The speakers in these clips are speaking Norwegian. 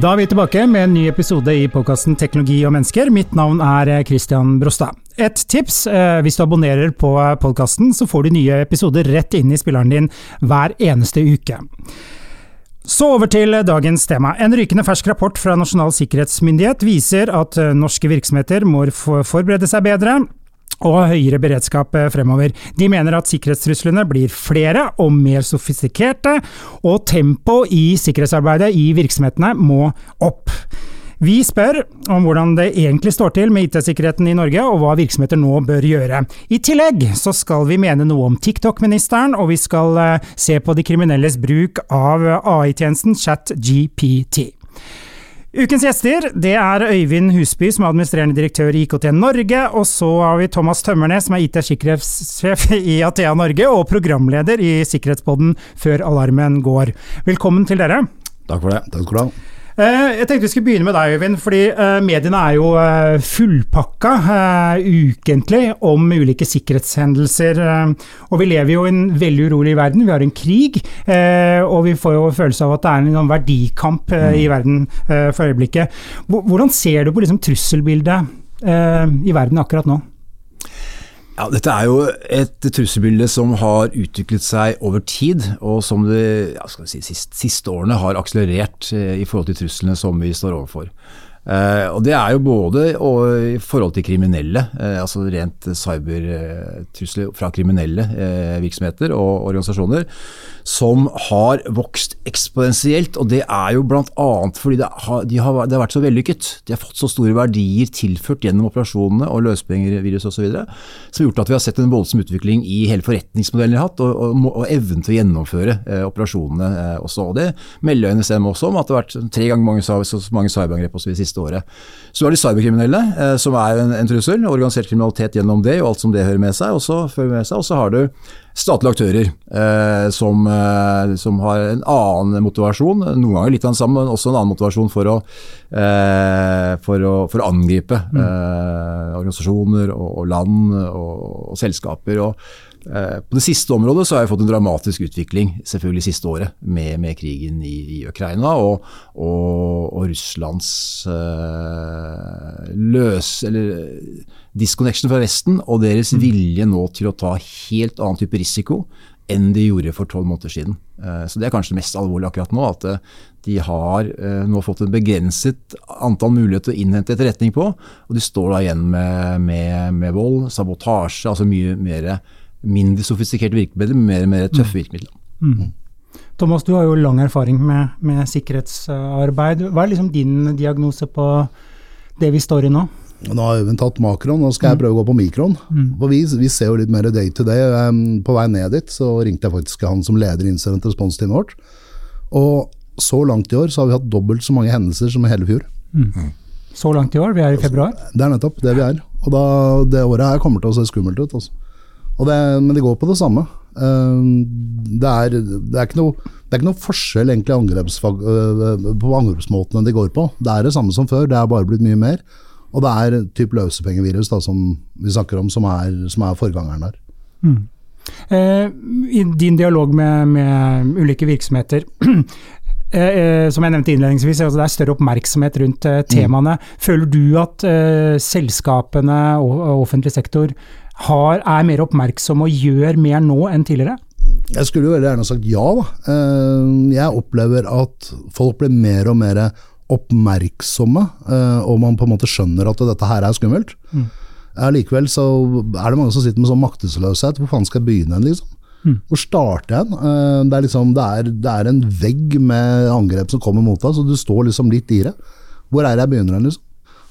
Da er vi tilbake med en ny episode i podkasten Teknologi og mennesker. Mitt navn er Christian Brostad. Et tips, eh, hvis du abonnerer på podkasten, så får du nye episoder rett inn i spilleren din hver eneste uke. Så over til dagens tema. En rykende fersk rapport fra Nasjonal sikkerhetsmyndighet viser at eh, norske virksomheter må forberede seg bedre og høyere beredskap eh, fremover. De mener at sikkerhetstruslene blir flere og mer sofistikerte, og tempoet i sikkerhetsarbeidet i virksomhetene må opp. Vi spør om hvordan det egentlig står til med IT-sikkerheten i Norge, og hva virksomheter nå bør gjøre. I tillegg så skal vi mene noe om TikTok-ministeren, og vi skal eh, se på de kriminelles bruk av AI-tjenesten ChatGPT. Ukens gjester det er Øyvind Husby, som er administrerende direktør i IKT Norge. Og så har vi Thomas Tømmernes, som er IT-sikkerhetssjef i Athea Norge, og programleder i Sikkerhetspodden Før alarmen går. Velkommen til dere. Takk for det. Takk skal du ha. Eh, jeg tenkte vi skulle begynne med deg, Øyvind. fordi eh, Mediene er jo eh, fullpakka ukentlig om ulike sikkerhetshendelser. Og vi lever jo i en veldig urolig verden. Vi har en krig. Og vi får jo følelse av at det er en sånn verdikamp i mm. verden for øyeblikket. Hvordan ser du på liksom trusselbildet i verden akkurat nå? Ja, Dette er jo et trusselbilde som har utviklet seg over tid, og som de ja, si, siste, siste årene har akselerert eh, i forhold til truslene som vi står overfor. Uh, og Det er jo både i forhold til kriminelle, uh, altså rent cybertrusler fra kriminelle virksomheter og organisasjoner, som har vokst eksponentielt. Og det er jo bl.a. fordi det har, de har, det har, vært så vellykket. De har fått så store verdier tilført gjennom operasjonene og løsepengevirus osv. Som har gjort at vi har sett en voldsom utvikling i hele forretningsmodellen de har hatt, og, og, og evnen til å gjennomføre operasjonene også. Og Det melder NSM også om, at det har vært tre ganger mange, så mange cyberangrep osv. de siste året. Så har de cyberkriminelle, eh, som er en, en, trussel. Organisert kriminalitet gjennom det og alt som det hører med seg. Og så, med seg, og så har du statlige aktører eh, som, eh, som, har en annen motivasjon. Noen ganger litt av den samme, men også en annen motivasjon for å, eh, for å, for å angripe mm. Eh, organisasjoner og, og land og, og selskaper. og på det siste området så har jeg fått en dramatisk utvikling selvfølgelig siste året med, med krigen i, i, Ukraina og, og, og Russlands øh, løs, eller disconnection fra Vesten og deres mm. vilje nå til å ta helt annen type risiko enn de gjorde for tolv måneder siden. Uh, så Det er kanskje det mest alvorlige akkurat nå. At de har nå fått en begrenset antall muligheter å innhente etterretning på. Og de står da igjen med, med, med vold, sabotasje, altså mye mer mindre sofistikerte virkemidler, mer mer tøffe mm. virkemidler. Mm. Thomas, du har jo lang erfaring med, med, sikkerhetsarbeid. Hva er liksom din diagnose på det vi står i nå? Nå har Øyvind tatt makron, nå skal jeg mm. prøve å gå på mikron. Mm. For vi, vi, ser jo litt mer day to day. På vei ned dit så ringte jeg faktisk han som leder incident response-teamet vårt. Og så langt i år så har vi hatt dobbelt så mange hendelser som i hele fjor. Mm. Så langt i år? Vi er i februar? Det er nettopp det vi er. Og da, det året her kommer til å se skummelt ut. Altså. Det, men det går på det samme. Eh, det er, det er, ikke, noe, det er ikke noe forskjell egentlig eh, på angrepsmåtene de går på. Det er det samme som før, det er bare blitt mye mer. Og det er typ løsepengevirus da, som vi snakker om, som er, som er forgangeren der. Mm. Eh, I din dialog med, med ulike virksomheter, eh, som jeg nevnte innledningsvis, altså det er større oppmerksomhet rundt eh, temaene. Mm. Føler du at selskapene og, og offentlig sektor har, er mer oppmerksom og gjør mer nå enn tidligere? Jeg skulle jo veldig gjerne sagt ja. Da. Eh, jeg opplever at folk blir mer og mer oppmerksomme, eh, og man på en måte skjønner at dette her er skummelt. Mm. Likevel så er det mange som sitter med sånn maktesløshet. Hvor faen skal jeg begynne? liksom? Mm. Hvor starter jeg? Eh, det er, liksom, det, er, det er, en vegg med angrep som kommer mot deg, så du står liksom litt i det. Hvor er det jeg begynner? Liksom?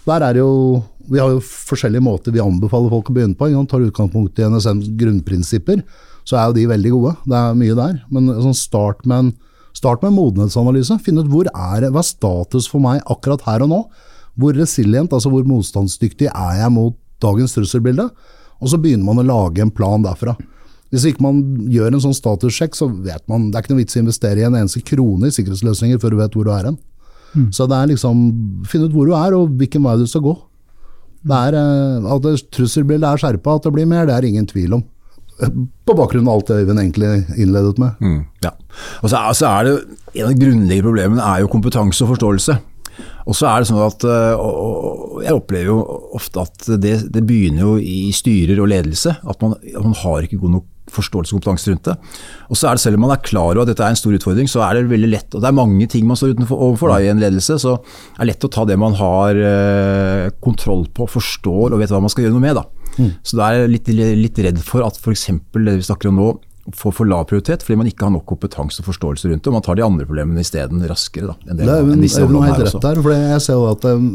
Der er det jo vi har jo forskjellige måter vi anbefaler folk å begynne på. Ikke? Tar utgangspunkt i NSMs grunnprinsipper, så er jo de veldig gode. Det er mye der. Men sånn start med en Start med en modenhetsanalyse. Finn ut hvor er hva er status for meg akkurat her og nå. Hvor resilient, altså hvor motstandsdyktig er jeg mot dagens trusselbilde? Og så begynner man å lage en plan derfra. Hvis ikke man gjør en sånn statussjekk, så vet man det er ikke noe vits i å investere i en eneste krone i sikkerhetsløsninger før du vet hvor du er hen. Så det er liksom finne ut hvor du er og hvilken vei du skal gå. Det er, eh, At det trusselbildet er skjerpa, at det blir mer, det er ingen tvil om. På bakgrunn av alt det Øyvind egentlig innledet med. Mm, ja. Og så er, så er det En av de grunnleggende problemene er jo kompetanse og forståelse. Og så er det sånn at og Jeg opplever jo ofte at det, det begynner jo i styrer og ledelse. At man, at man har ikke god nok forståelse og kompetanse rundt det. Og så er det Selv om man er klar over at dette er en stor utfordring, så er det veldig lett og Det er mange ting man står utenfor, overfor da, i en ledelse, så det er lett å ta det man har eh, kontroll på, forstår og vet hva man skal gjøre noe med. da. Mm. Så da er jeg litt, litt redd for at f.eks. det vi snakker om nå, får for lav prioritet fordi man ikke har nok kompetanse og forståelse rundt det. Og man tar de andre problemene isteden raskere. Da, enn det, Det er Øyvind har helt rett også. der. For jeg ser jo at um,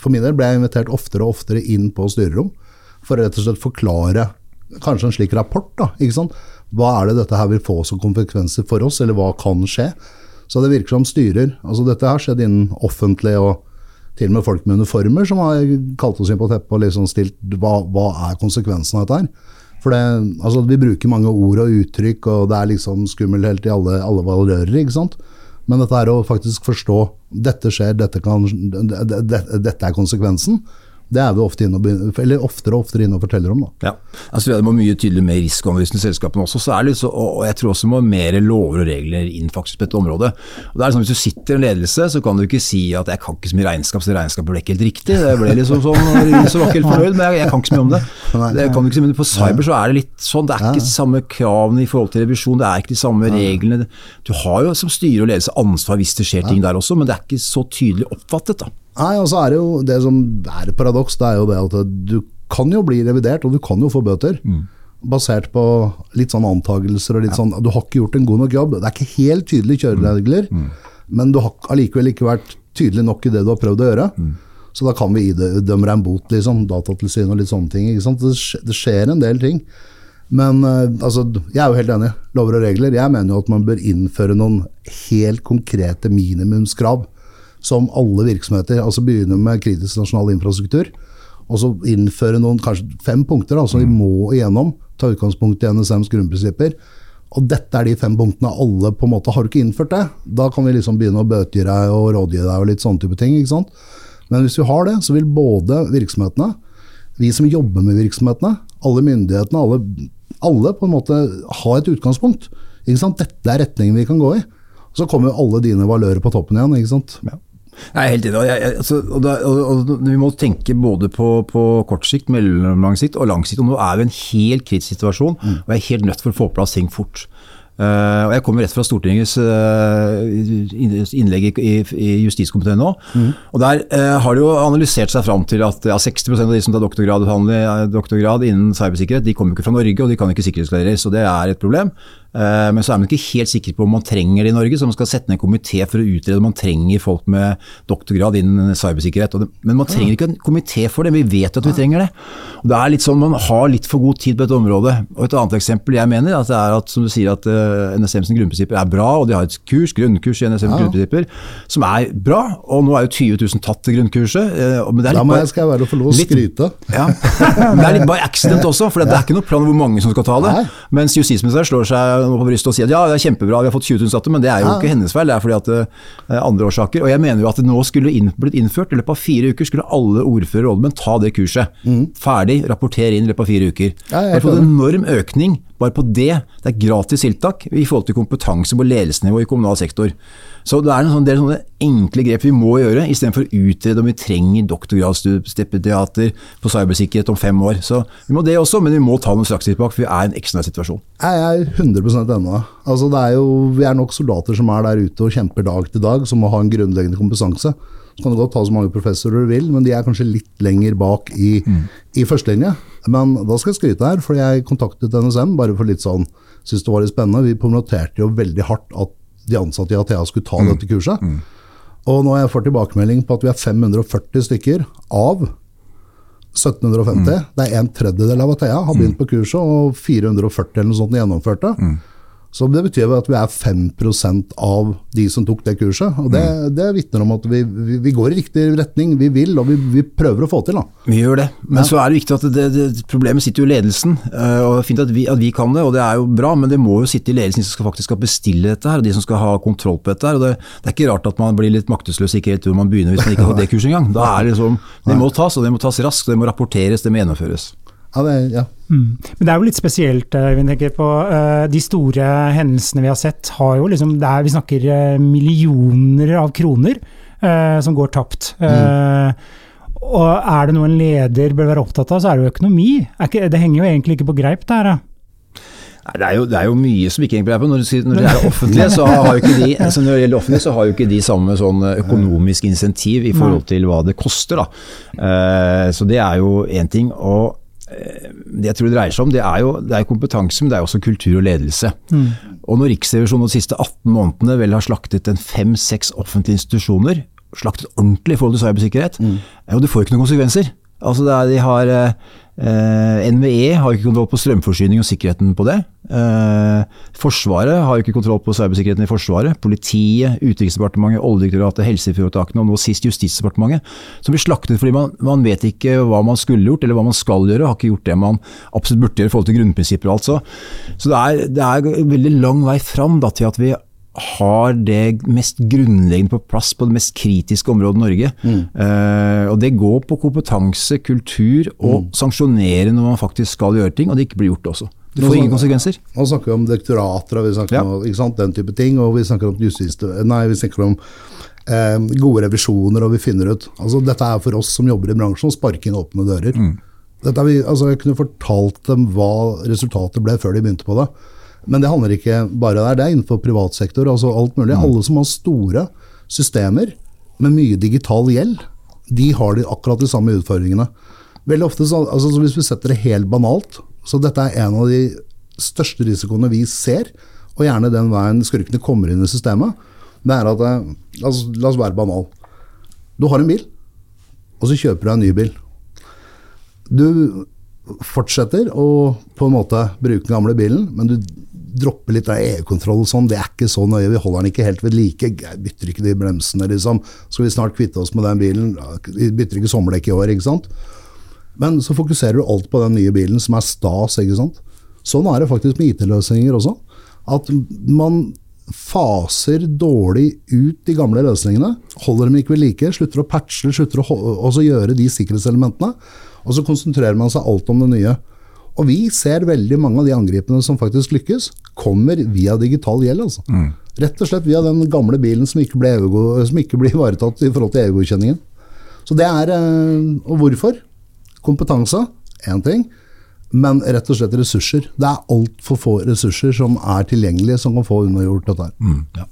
For min del ble jeg invitert oftere og oftere inn på styrerom for å rett og slett forklare kanskje en slik rapport. da, ikke sant? Hva er det dette her vil få som konsekvenser for oss, eller hva kan skje? Så det virker som styrer altså Dette har skjedd innen offentlig og til og med folk med uniformer som har kalt oss inn på teppet og liksom stilt hva, hva er konsekvensen av dette her. For det, altså, Vi bruker mange ord og uttrykk, og det er liksom skummelt helt i alle, alle valører. ikke sant? Men dette er å faktisk forstå dette skjer, dette, kan, det- det- dette er konsekvensen. Det er vi ofte og, eller oftere og oftere inne og forteller om. da. Ja, altså Det må mye tydelig med risikoanalysen i selskapene også. så er det liksom, og jeg tror også det må mer lover og regler inn faktisk på dette området. Og det er liksom, Hvis du sitter i en ledelse, så kan du ikke si at jeg kan ikke så mye regnskap, så regnskapet ble ikke helt riktig. Det ble liksom sånn, så var ikke helt fornøyd, men jeg, jeg kan ikke så mye om det. det kan du ikke si, men På cyber så er det litt sånn, det er ikke de samme kravene i forhold til revisjon, det er ikke de samme reglene. Du har jo som styre og ledelse ansvar hvis det skjer ting der også, men det er ikke så tydelig oppfattet. da. Nei, og så er det jo det som er et paradoks, det er jo det at du kan jo bli revidert, og du kan jo få bøter. Basert på litt sånn antagelser og litt sånn Du har ikke gjort en god nok jobb. Det er ikke helt tydelige kjøreregler, men du har allikevel ikke vært tydelig nok i det du har prøvd å gjøre. Så da kan vi idømme deg en bot, liksom. Datatilsyn og litt sånne ting. Ikke sant? Det skjer en del ting. Men eh, altså, jeg er jo helt enig. Lover og regler. Jeg mener jo at man bør innføre noen helt konkrete minimumskrav som alle virksomheter. altså Begynne med kritisk nasjonal infrastruktur. Og så innføre noen, kanskje fem punkter da, som vi må igjennom. Ta utgangspunkt i NSMs grunnprinsipper. Og dette er de fem punktene alle på en måte Har du ikke innført det, da kan vi liksom begynne å bøtegi deg og rådgi deg og litt sånne type ting. ikke sant? Men hvis vi har det, så vil både virksomhetene, vi som jobber med virksomhetene, alle myndighetene, alle, alle på en måte ha et utgangspunkt. Ikke sant? Dette er retningen vi kan gå i. Så kommer alle dine valører på toppen igjen. ikke sant? Jeg er helt enig. altså, og og, og, vi må tenke både på, på kort sikt, mellomlang sikt og lang sikt. og Nå er vi i en helt kritisk situasjon, og jeg er helt nødt for å få på plass ting fort. Uh, og Jeg kommer rett fra Stortingets uh, innlegg i, i, justiskomiteen nå. og Der uh, har det jo analysert seg fram til at ja, 60% av de som tar doktorgrad, doktorgrad innen cybersikkerhet, de kommer ikke fra Norge, og de kan ikke sikkerhetsklareres. og Det er et problem. Eh, Men så er man ikke helt sikker på om man trenger det i Norge, så man skal sette ned en komité for å utrede om man trenger folk med doktorgrad innen cybersikkerhet. Men man trenger ikke en komité for det, vi vet at vi trenger det. Og det er litt sånn, Man har litt for god tid på dette området. Og Et annet eksempel jeg mener, at det er at som du sier at NSMs grunnprinsipper er bra, og de har et kurs, grunnkurs i NSMs Ja. grunnprinsipper, som er bra. Og nå er jo 20 000 tatt til grunnkurset. eh, Da må jeg, skal være og få lov å skryte. ja. Men det er litt by accident også, for det er ikke noe plan hvor mange som skal ta det. Mens justisministeren slår seg på brystet og si at ja, det er kjempebra, vi har fått 20 000 satte, men det er jo Ja. ikke hennes feil, det er fordi at det er andre årsaker. Og jeg mener jo at det nå skulle inn, blitt innført, i løpet av fire uker skulle alle ordførere og rådmenn ta det kurset. Ferdig, rapportere inn i løpet av fire uker. Ja, jeg er Vi har fått en enorm økning bare på det. Det er gratis tiltak i forhold til kompetanse på ledelsesnivå i kommunal sektor. Så det er en sånn del sånne enkle grep vi må gjøre, istedenfor å utrede om vi trenger doktorgradsstipendiater på cybersikkerhet om fem år. Så vi må det også, men vi må ta noen strakstiltak, for vi er i en ekstraordinær situasjon. Jeg er 100 enig. Altså, det er jo, vi er nok soldater som er der ute og kjemper dag til dag, som må ha en grunnleggende kompetanse. Så kan du godt ta så mange professorer du vil, men de er kanskje litt lenger bak i, i førstelinje. Men da skal jeg skryte her, for jeg kontaktet NSM bare for litt sånn, syntes det var litt spennende. Vi promoterte jo veldig hardt at de ansatte i Athea skulle ta dette kurset. Og nå har jeg fått tilbakemelding på at vi er 540 stykker av 1750. Det er en tredjedel av Athea har begynt på kurset, og 440 eller noe sånt gjennomførte. Så det betyr jo at vi er 5% av de som tok det kurset. Og det, det vitner om at vi, vi, vi, går i riktig retning. Vi vil, og vi, vi prøver å få til. Da. Vi gjør det. Men ja. så er det viktig at det, det, problemet sitter jo i ledelsen. Eh, og det er Fint at vi, at vi, kan det, og det er jo bra, men det må jo sitte i ledelsen de som skal faktisk skal bestille dette her, og de som skal ha kontroll på dette her. og Det, det er ikke rart at man blir litt maktesløs ikke helt hvor man begynner hvis man ikke har det kurset engang. Da er det liksom, Det må tas, og det må tas raskt, det må rapporteres, det må gjennomføres. Ja, det, ja. Mm. Men det er jo litt spesielt, Øyvind. vi tenker på uh, de store hendelsene vi har sett, har jo liksom er, Vi snakker uh, millioner av kroner uh, som går tapt. Mm. Og er det noe en leder bør være opptatt av, så er det jo økonomi. Ikke, det henger jo egentlig ikke på greip, det her. Nei, det, er jo, det, er jo, mye som ikke henger på greip. Når, når det er offentlige, så har jo ikke de, altså når det gjelder offentlige, så har jo ikke de samme sånn økonomisk insentiv i forhold til hva det koster. Da. så det er jo én ting. og det jeg tror det dreier seg om, det er jo det er kompetanse, men det er også kultur og ledelse. Mm. Og når Riksrevisjonen de siste 18 månedene vel har slaktet en fem-seks offentlige institusjoner, slaktet ordentlig i forhold til cybersikkerhet, mm. jo, det får ikke noen konsekvenser. Altså er, de har eh, NVE har ikke kontroll på strømforsyning og sikkerheten på det. Eh, forsvaret har ikke kontroll på cybersikkerheten i Forsvaret. Politiet, Utenriksdepartementet, Oljedirektoratet, helseforetakene og nå sist Justisdepartementet. Som blir slaktet fordi man, man, vet ikke hva man skulle gjort eller hva man skal gjøre. Har ikke gjort det man absolutt burde gjøre i forhold til grunnprinsipper og. Så, så det, er, det er veldig lang vei fram da, til at vi har det mest grunnleggende på plass på det mest kritiske området i Norge. Mm. Uh, og Det går på kompetanse, kultur og mm. sanksjonere når man faktisk skal gjøre ting, og det ikke blir gjort også. Det får ingen konsekvenser. Nå snakker vi om direktorater og vi snakker ja. om sant, den type ting, og vi snakker om, justis, nei, vi snakker om eh, gode revisjoner, og vi finner ut altså Dette er for oss som jobber i bransjen, sparking inn åpne dører. Mm. Vi, altså, jeg kunne fortalt dem hva resultatet ble før de begynte på det. Men det handler ikke bare der, det er innenfor privat sektor. Altså alt mulig. Mm. Alle som har store systemer med mye digital gjeld, de har de akkurat de samme utfordringene. Veldig ofte, altså, Hvis vi setter det helt banalt, så dette er en av de største risikoene vi ser, og gjerne den veien skurkene kommer inn i systemet, det er at altså, La oss være banal. Du har en bil, og så kjøper du en ny bil. Du fortsetter å på en måte bruke den gamle bilen, men du droppe litt av EU-kontroll og sånn, det er ikke så nøye. Vi holder den ikke helt ved like. Bytter ikke de bremsene, liksom. Skal vi snart kvitte oss med den bilen? Vi bytter ikke sommerdekk i år, ikke sant. Men så fokuserer du alt på den nye bilen, som er stas, ikke sant. Sånn er det faktisk med IT-løsninger også. At man faser dårlig ut de gamle løsningene. Holder dem ikke ved like, slutter å patche, slutter å gjøre de sikkerhetselementene. Og så konsentrerer man seg alt om det nye. Og vi ser veldig mange av de angripene som faktisk lykkes, kommer via digital gjeld. Altså. Mm. Rett og slett via den gamle bilen som ikke ble, som ikke ble ivaretatt i forhold til EU-godkjenningen. Så det er eh, Og hvorfor? Kompetanse, én ting men rett og slett ressurser. Det er altfor få ressurser som er tilgjengelige som kan få unnagjort dette. Mm, ja.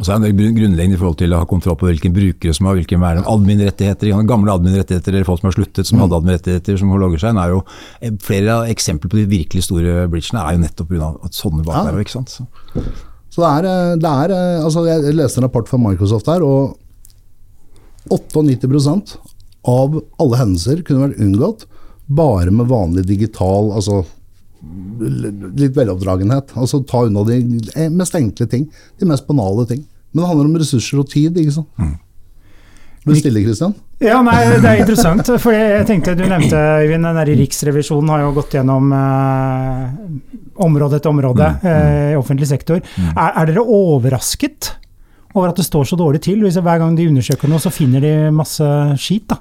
Og så er det grunnleggende i forhold til å ha kontroll på hvilke brukere som har hvilke admin-rettigheter. Gamle admin-rettigheter eller folk som har sluttet som mm. hadde admin-rettigheter som logger seg. Er jo, eh, flere eksempler på de virkelig store bridgene er jo nettopp pga. sånne bak ja. ikke sant? Så, så det, er, eh, det er, eh, altså Jeg leste en rapport fra Microsoft her, og 98% av alle hendelser kunne vært unngått bare med vanlig digital altså litt veloppdragenhet. Altså ta unna de mest enkle ting. De mest banale ting. Men det handler om ressurser og tid, ikke sant. Mm. Du stille, Kristian? Ja, nei, Det er interessant. for jeg tenkte Du nevnte Øyvind, den der Riksrevisjonen har jo gått gjennom eh, område etter område mm. Eh, i offentlig sektor. Mm. Er, er, dere overrasket over at det står så dårlig til? Hvis Hver gang de undersøker noe, så finner de masse skit, da?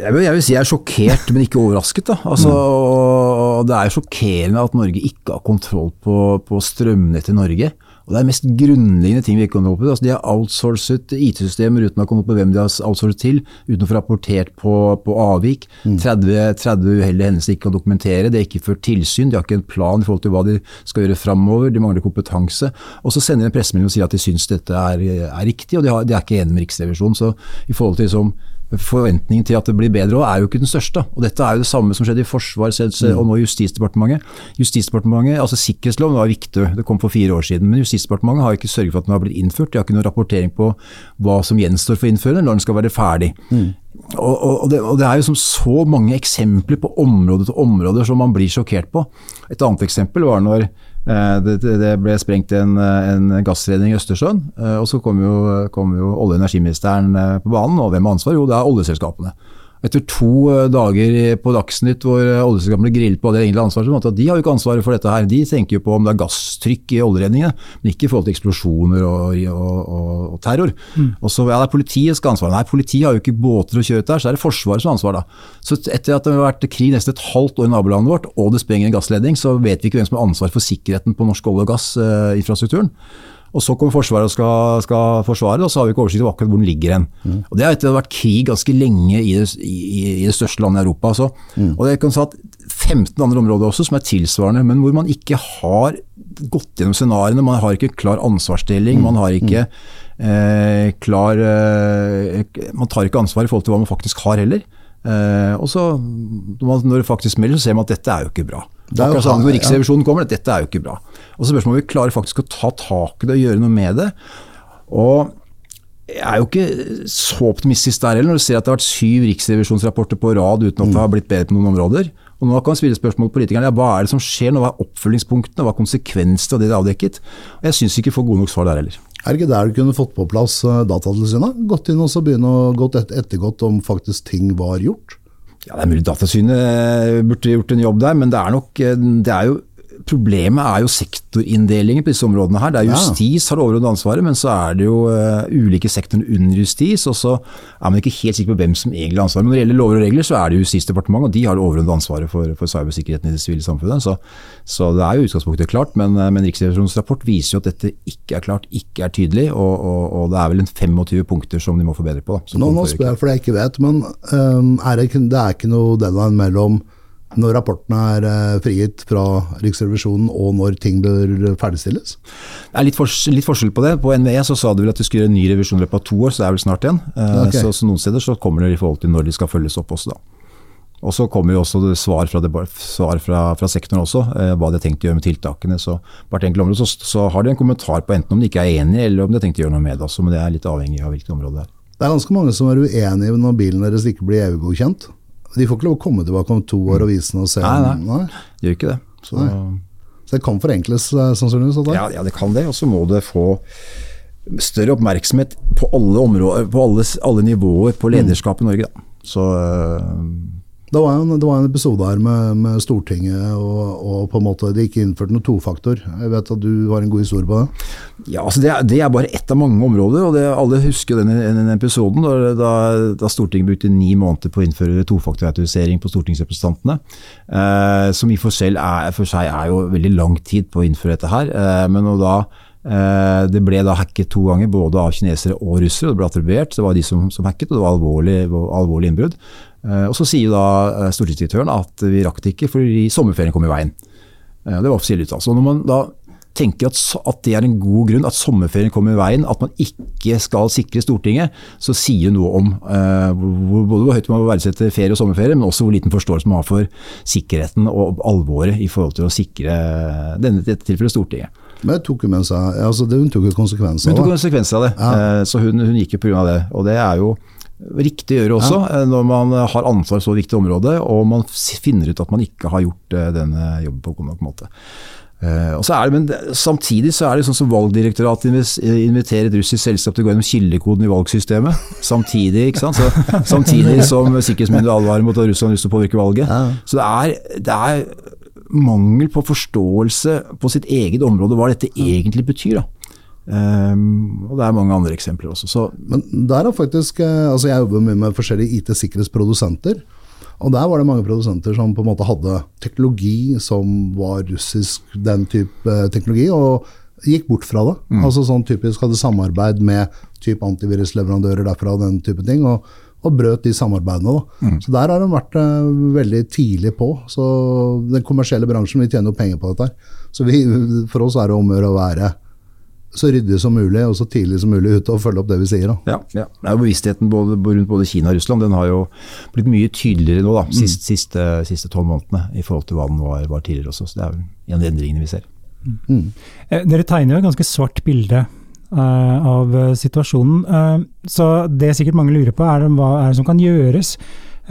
Jeg vil, jeg vil si jeg er sjokkert, men ikke overrasket. da. Altså, mm. Det er sjokkerende at Norge ikke har kontroll på, på strømnettet i Norge. Og Det er mest grunnleggende ting vi ikke kommer opp i. Altså, de har outsourcet IT-systemer uten å komme på hvem de har outsourcet til, uten å få rapportert på, på avvik. Mm. 30, 30 uheldige hendelser de ikke kan dokumentere. De har ikke ført tilsyn, de har ikke en plan i forhold til hva de skal gjøre framover. De mangler kompetanse. Og så sender de en pressemelding og sier at de syns dette er, er riktig, og de, har, de, er ikke enige med Riksrevisjonen. Så i forhold til som forventningen til at det blir bedre òg, er jo ikke den største. Og Dette er jo det samme som skjedde i Forsvar mm. og nå i Justisdepartementet. Justisdepartementet, altså Sikkerhetsloven var viktig, det kom for fire år siden. Men Justisdepartementet har ikke sørget for at den har blitt innført. De har ikke noen rapportering på hva som gjenstår for å innføre den, når den skal være ferdig. Mm. og, og, det, og, det, er jo som så mange eksempler på område til områder som man blir sjokkert på. Et annet eksempel var når det, det, ble sprengt en, en gassredning i Østersjøen. Eh, og Så kom jo, kom jo olje- og energiministeren eh, på banen, og hvem har ansvar? Jo, det er oljeselskapene. Etter to eh, dager på Dagsnytt hvor eh, oljeselskapene grillet på det egentlig ansvaret, at de har jo ikke ansvaret for dette her. De tenker jo på om det er gasstrykk i oljeredningene, men ikke i forhold til eksplosjoner og, og, og, og terror. Mm. Og så ja, det er politiet skal ha ansvar. Nei, politiet har jo ikke båter å kjøre ut der, så er det Forsvaret som har ansvar da. Så etter at det har vært krig nesten et halvt år i nabolandet vårt, og det sprenger en gassledning, så vet vi ikke hvem som har ansvar for sikkerheten på norsk olje- og gassinfrastrukturen. Eh, og Så kommer Forsvaret og skal, skal forsvare, og så har vi ikke oversikt over akkurat hvor den ligger hen. Mm. Og Det har etter vært krig ganske lenge i det, i, i det største landet i Europa. Altså. Mm. Og det kan si at 15 andre områder også som er tilsvarende, men hvor man ikke har gått gjennom scenarioene. Man har ikke klar ansvarsdeling. Mm. Man har ikke eh, klar eh, Man tar ikke ansvar i forhold til hva man faktisk har heller. Eh, og så Når det faktisk melder, så ser man at dette er jo ikke bra. Det er jo sånn Når Riksrevisjonen kommer, dette er jo ikke bra. Og så spørsmålet om vi klarer faktisk å ta tak i det og gjøre noe med det. Og jeg er jo ikke så optimistisk der heller, når du ser at det har vært syv riksrevisjonsrapporter på rad uten at det har blitt bedre på noen områder. Og Nå kan man spille spørsmål til politikerne. Ja, hva er det som skjer nå? Hva er oppfølgingspunktene? Hva er konsekvensene av det de har avdekket? Og Jeg syns ikke vi får gode nok svar der heller. Er det ikke der du kunne fått på plass eh, Datatilsynet? Gått inn og så begynne å gå ettergått om faktisk ting var gjort? Ja, Det er mulig Datatilsynet burde gjort en jobb der, men det er nok eh, det er jo Problemet er jo sektorinndelingen på disse områdene. her. Det er Justis har det overordnede ansvaret, men så er det jo uh, ulike sektorer under justis. og Så er man ikke helt sikker på hvem som egentlig har ansvaret. Men når det gjelder lover og regler, så er det Justisdepartementet, og de har det overordnede ansvaret for, for cybersikkerheten i det sivile samfunnet. Så, så, det er jo utgangspunktet klart, men, eh, men Riksrevisjonens rapport viser jo at dette ikke er klart, ikke er tydelig. Og, og, og det er vel en 25 punkter som de må forbedre på. Da, nå, nå spør jeg det jeg ikke vet, men um, er det, det er ikke noe deadline mellom når rapportene er eh, frigitt fra Riksrevisjonen og når ting bør ferdigstilles? Det er litt, for, litt, forskjell på det. På NVE så sa du vel at du skulle gjøre en ny revisjon i løpet av to år, så det er vel snart igjen. Eh, okay. Så, så, noen steder så kommer det i forhold til når de skal følges opp også, da. Og så kommer jo også svar fra, det, svar fra, fra sektoren også, eh, hva de har tenkt å gjøre med tiltakene. Så hvert enkelt område så, så, har de en kommentar på enten om de ikke er enige, eller om de har tenkt å gjøre noe med det også. Men det er litt avhengig av hvilket område det er. Det er ganske mange som er uenige når bilen deres ikke blir EU-godkjent. De får ikke lov å komme tilbake om to år og vise den og se Nei, nei. nei. De gjør ikke det. Så, så det kan forenkles, eh, sannsynligvis? Ja, ja, det kan det. Og så må det få større oppmerksomhet på alle, områder, på alle, alle nivåer på lederskapet i Norge. Da. Så det var, en, det var en episode her med, med Stortinget, og, og, på en måte de ikke innførte noen tofaktor. Jeg vet at du har en god historie på det? Ja, altså det, er, det er bare ett av mange områder. og det, Alle husker denne, den episoden da, da, Stortinget brukte ni måneder på å innføre tofaktorautorisering på stortingsrepresentantene. Eh, som i for, er, for, seg er jo veldig lang tid på å innføre dette her. Eh, men da eh, det ble da hacket to ganger, både av kinesere og russere. Det ble attribuert. Det var de som, som hacket, og det var alvorlig, alvorlig innbrudd. Eh, og Så sier da eh, stortingsdirektøren at vi rakk det ikke fordi sommerferien kom i veien. Eh, det var offisiell uttalelse. Når man da tenker at, at, det er en god grunn, at sommerferien kommer i veien, at man ikke skal sikre Stortinget, så sier noe om hvor, både hvor høyt man verdsetter ferie og sommerferie, men også hvor liten forståelse man har for sikkerheten og alvoret i forhold til å sikre denne dette tilfellet Stortinget. Men det tok med seg, altså Hun tok jo konsekvenser av det. Hun tok konsekvenser av det, ja. så hun, hun gikk jo pga. det. Og det er jo riktig å gjøre også, ja. Eh, når man har ansvar så viktig område og man finner ut at man ikke har gjort eh, denne jobben på god nok måte. Uh, og så er det, men Samtidig så er det sånn som Valgdirektoratet inviterer et russisk selskap til å gå gjennom kildekoden i valgsystemet. Samtidig ikke sant? Så, samtidig som sikkerhetsmyndighetene advarer mot at Russland har lyst til å påvirke valget. Ja. Så det er, det er, mangel på forståelse på sitt eget område hva dette egentlig betyr. da. Um, og det er mange andre eksempler også. Så. Men der er faktisk, eh, altså Jeg jobber mye med forskjellige IT-sikkerhetsprodusenter. Og der var det mange produsenter som på en måte hadde teknologi som var russisk, den type teknologi, og gikk bort fra det. Mm. Altså sånn typisk hadde samarbeid med type antivirusleverandører derfra og den type ting. og, og brøt de samarbeidene. Mm. Så Der har de vært uh, veldig tidlig på. Så Den kommersielle bransjen vi tjener jo penger på dette. Så vi, for oss er det om å gjøre å være så ryddig som mulig og så tidlig som mulig ute og følge opp det vi sier. Da. Ja, ja. Det er jo Bevisstheten både, rundt både Kina og Russland den har jo blitt mye tydeligere nå, da, mm. siste, siste tolv månedene, i forhold til hva den var, var tidligere også. Så Det er jo en av de endringene vi ser. Mm. Eh, dere tegner jo et ganske svart bilde av eh, situasjonen. Eh, så det sikkert mange lurer på, er hva er det som kan gjøres?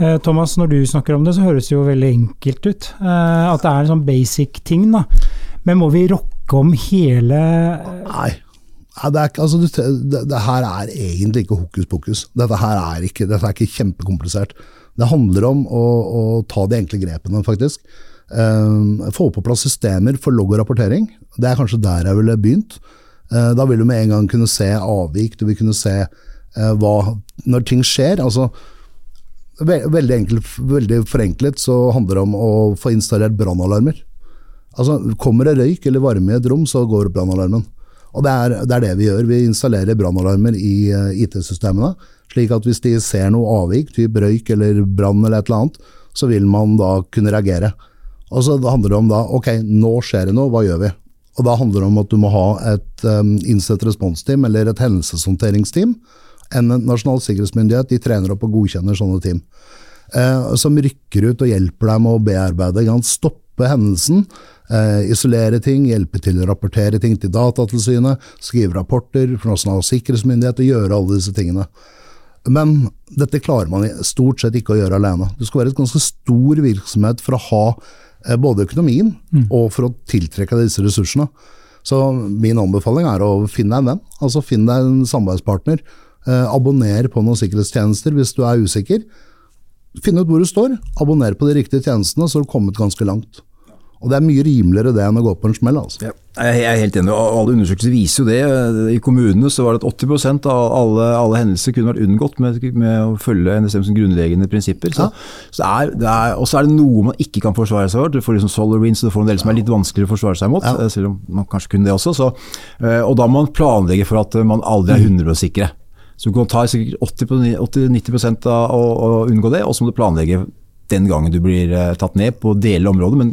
Eh, Thomas, når du snakker om det, så høres det jo veldig enkelt ut. Eh, at det er en sånn basic ting, da. Men må vi rokke om hele Nei. Det, er, altså, det, det her er egentlig ikke hokus pokus. Dette her er ikke, dette er ikke kjempekomplisert. Det handler om å, å ta de enkle grepene, faktisk. Eh, få på plass systemer for logg og rapportering. Det er kanskje der jeg ville begynt. Eh, da vil du med en gang kunne se avvik, du vil kunne se eh, hva Når ting skjer. altså ve Veldig enkelt, veldig forenklet så handler det om å få installert brannalarmer. Altså, kommer det røyk eller varme i et rom, så går brannalarmen. Og det er, det er det vi gjør. Vi installerer brannalarmer i eh, IT-systemene. Slik at hvis de ser noe avvik, typ røyk eller brann eller et eller annet, så vil man da kunne reagere. Og så handler det om da, ok, nå skjer det noe, hva gjør vi? Og da handler det om at du må ha et um, innsett responsteam eller et hendelseshåndteringsteam. En nasjonal sikkerhetsmyndighet de trener opp og godkjenner sånne team. Eh, som rykker ut og hjelper deg med å bearbeide. Kan stoppe hendelsen, eh, isolere ting, hjelpe til å rapportere ting til Datatilsynet, skrive rapporter for Nasjonal sikkerhetsmyndighet og gjøre alle disse tingene. Men dette klarer man stort sett ikke å gjøre alene. Du skal være et ganske stor virksomhet for å ha både økonomien og for å tiltrekke deg disse ressursene. Så min anbefaling er å finne deg en venn. Altså Finn deg en samarbeidspartner. Eh, abonner på noen sikkerhetstjenester hvis du er usikker. Finn ut hvor du står, abonner på de riktige tjenestene, så har du kommet ganske langt. Og det er mye rimeligere det enn å gå på en smell. altså. Ja, jeg er helt enig, alle undersøkelser viser jo det. I kommunene så var det at 80% av alle, alle hendelser kunne vært unngått med, med å følge NSMs grunnleggende prinsipper. Så, så det er, det er, og så er det noe man ikke kan forsvare seg for. Du får liksom SolarWinds, og du får en del som er litt vanskeligere å forsvare seg mot, Ja. eh, selv om man kanskje kunne det også. Så, eh, og da må man planlegge for at man aldri er 100% sikre. Så du kan ta sikkert 80-90 av å, å unngå det, og så må du planlegge den gangen du blir eh, tatt ned på deler av området, men,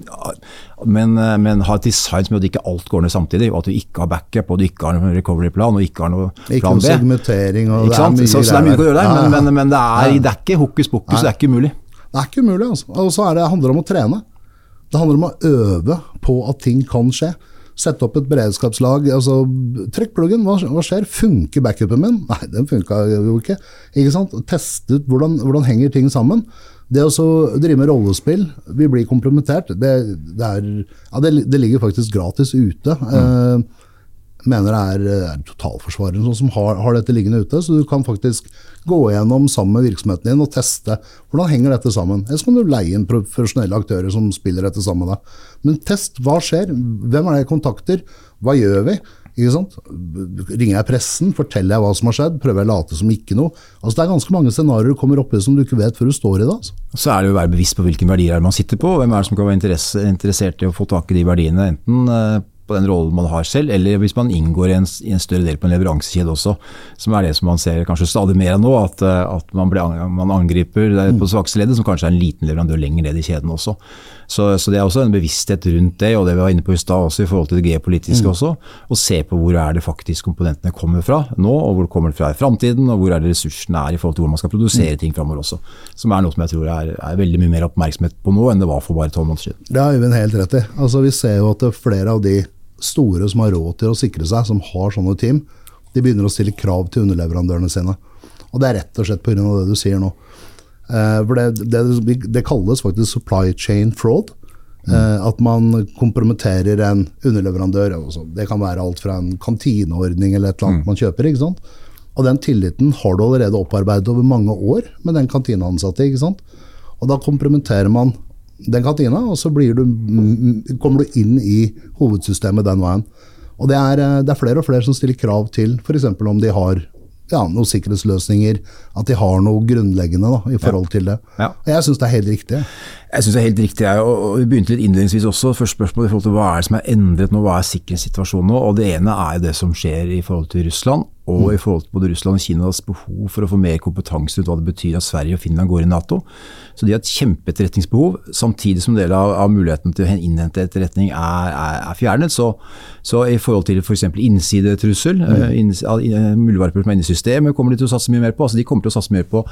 men, eh, men ha et design som gjør at ikke alt går ned samtidig, og at du ikke har backup, og du ikke har noen recovery-plan, og ikke har noe Ikke plan noe B. segmentering. og Ikke det er mye Så, så det er mye å gjøre der, Ja, ja. men, men, men det, er, det er ikke hokus pokus, det er ikke umulig. Det er ikke umulig. altså. Og så er det, handler det om å trene. Det handler om å øve på at ting kan skje. Sette opp et beredskapslag. altså Trekk pluggen, hva, hva skjer? Funker backupen min? Nei, den funka jo ikke. ikke sant? Teste ut hvordan, hvordan henger ting sammen. Det å så drive med rollespill, vi blir komplementert, det, det, er, ja, det, det ligger faktisk gratis ute. Eh, mener det er, er totalforsvareren som har, har dette liggende ute, så du kan faktisk gå gjennom sammen med virksomheten din og teste hvordan henger dette sammen. Ellers kan du leie inn profesjonelle aktører som spiller dette sammen med deg. Men test, hva skjer? Hvem er det jeg kontakter? Hva gjør vi? Ikke sant? Ringer jeg pressen? Forteller jeg hva som har skjedd? Prøver jeg å late som ikke noe? Altså Det er ganske mange scenarioer du kommer oppi som du ikke vet før du står i det. altså. Så er det jo å være bevisst på hvilke verdier er man sitter på, og hvem er det som kan være interesse, interessert i å få tak i de verdiene, enten eh, på den rollen man har selv, eller hvis man inngår i en, i en større del på en leveransekjede også, som er det som man ser kanskje stadig mer av nå, at, eh, at man, blir, man angriper det på svakeste leddet, som kanskje er en liten leverandør lenger ned i kjeden også. Så, så det er også en bevissthet rundt det, og det vi var inne på i stad også i forhold til det geopolitiske også, å se på hvor er det faktisk komponentene kommer fra nå, og hvor kommer det fra i framtiden, og hvor er det ressursene er i forhold til hvor man skal produsere ting framover også. Som er noe som jeg tror er, er veldig mye mer oppmerksomhet på nå enn det var for bare tolv måneder siden. Det har Øyvind helt rett i. Altså, vi ser jo at er flere av de store som har råd til å sikre seg, som har sånne team, de begynner å stille krav til underleverandørene sine. Og det er rett og slett pga. det du sier nå. Eh, for det, det, det kalles faktisk supply chain fraud. Eh, at man kompromitterer en underleverandør. Også. det kan være alt fra en kantineordning eller et eller annet man kjøper. ikke sant? Og den tilliten har du allerede opparbeidet over mange år med den kantineansatte. ikke sant? Og da kompromitterer man den kantina, og så blir du, mm, kommer du inn i hovedsystemet den veien. Og det er, eh, det er flere og flere som stiller krav til f.eks. om de har ja, noen sikkerhetsløsninger, at de har noe grunnleggende da, i forhold til det. Ja. Og jeg syns det er helt riktig. Jeg synes det er helt riktig, jeg, og vi begynte litt innledningsvis også. Først spørsmål i forhold til hva er det som er endret nå, hva er sikkerhetssituasjonen nå? Og Det ene er det som skjer i forhold til Russland, og i forhold til både Russland og Kinas behov for å få mer kompetanse ut hva det betyr at Sverige og Finland går i Nato. Så de har et kjempeetterretningsbehov, samtidig som del av, av muligheten til å innhente etterretning er, er, er fjernet. Så, så i forhold til f.eks. For innsidetrussel, mm. inns, muligvarper som er inne i systemet, kommer de til å satse mye mer på. Altså De kommer til å satse mer på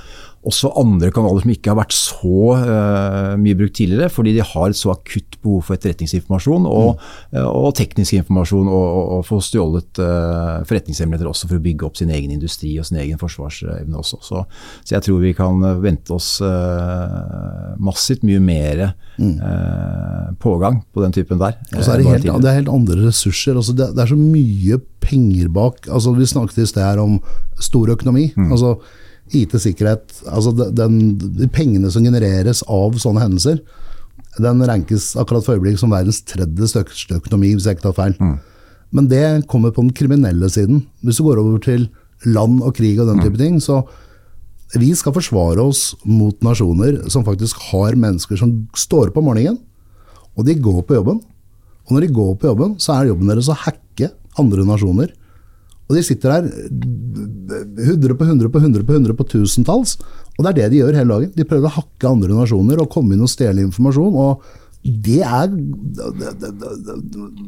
også andre kanaler som ikke har vært så uh, mye brukt tidligere, fordi de har et så akutt behov for etterretningsinformasjon og, mm. uh, og teknisk informasjon, og, og, og få stjålet uh, forretningshemmeligheter også for å bygge opp sin egen industri og sin egen forsvarsevne også. Så, så jeg tror vi kan vente oss massivt mye mer mm. pågang på den typen der. Og så er det, helt, det er helt andre ressurser. Altså det, det, er så mye penger bak. Altså Vi snakket i sted her om stor økonomi. Mm. altså IT-sikkerhet altså den, De pengene som genereres av sånne hendelser, den rankes akkurat for øyeblikket som verdens tredje største økonomi, hvis jeg ikke tar feil. Mm. Men det kommer på den kriminelle siden. Hvis du går over til land og krig og den type mm. ting, så vi skal forsvare oss mot nasjoner som faktisk har mennesker som står på morgenen, og de går på jobben. Og når de går på jobben, så er jobben deres å hacke andre nasjoner og de sitter der 100 på 100 på 100 på 100 på tusentalls. Og det er det de gjør hele dagen. De prøver å hakke andre nasjoner og komme inn og stjele informasjon. og det er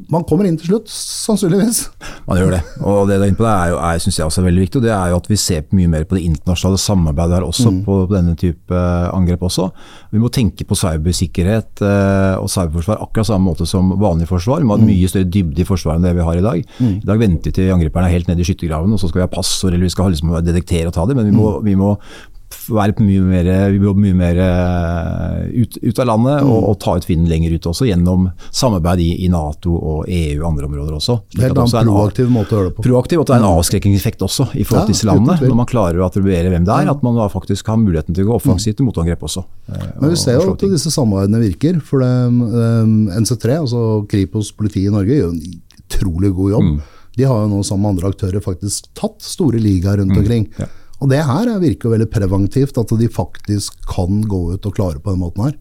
Man kommer inn til slutt, sannsynligvis. Man gjør det. Og det der på det er, jo, er synes jeg også er veldig viktig. og Det er jo at vi ser mye mer på det internasjonale samarbeidet her også, mm. på denne type angrep også. Vi må tenke på cybersikkerhet eh, og cyberforsvar akkurat samme måte som vanlig forsvar. Vi må ha mm. mye større dybde i forsvaret enn det vi har i dag. Mm. I dag venter vi til angriperne er helt nede i skyttergraven, og så skal vi ha passord eller vi skal liksom detektere og ta dem. Men vi må, mm. vi må være mye mer, vi jobbe mye mer eh, ut, ut av landet mm. og, og, ta ut vinden lenger ut også, gjennom samarbeid i, i Nato og EU og andre områder også. Det er en proaktiv måte å gjøre det på. Proaktiv, og det er en mm. avskrekkingseffekt også i forhold til disse landene. Når man klarer å attribuere hvem det er, at man da faktisk har muligheten til å gå offensivt til motangrep også. Eh, Men vi ser jo at disse samarbeidene virker. For det, um, NC3, altså Kripos politiet i Norge, gjør en utrolig god jobb. Mm. De har jo nå sammen med andre aktører faktisk tatt store ligaer rundt mm. omkring. Ja. Og det her virker veldig preventivt, at de faktisk kan gå ut og klare på den måten her.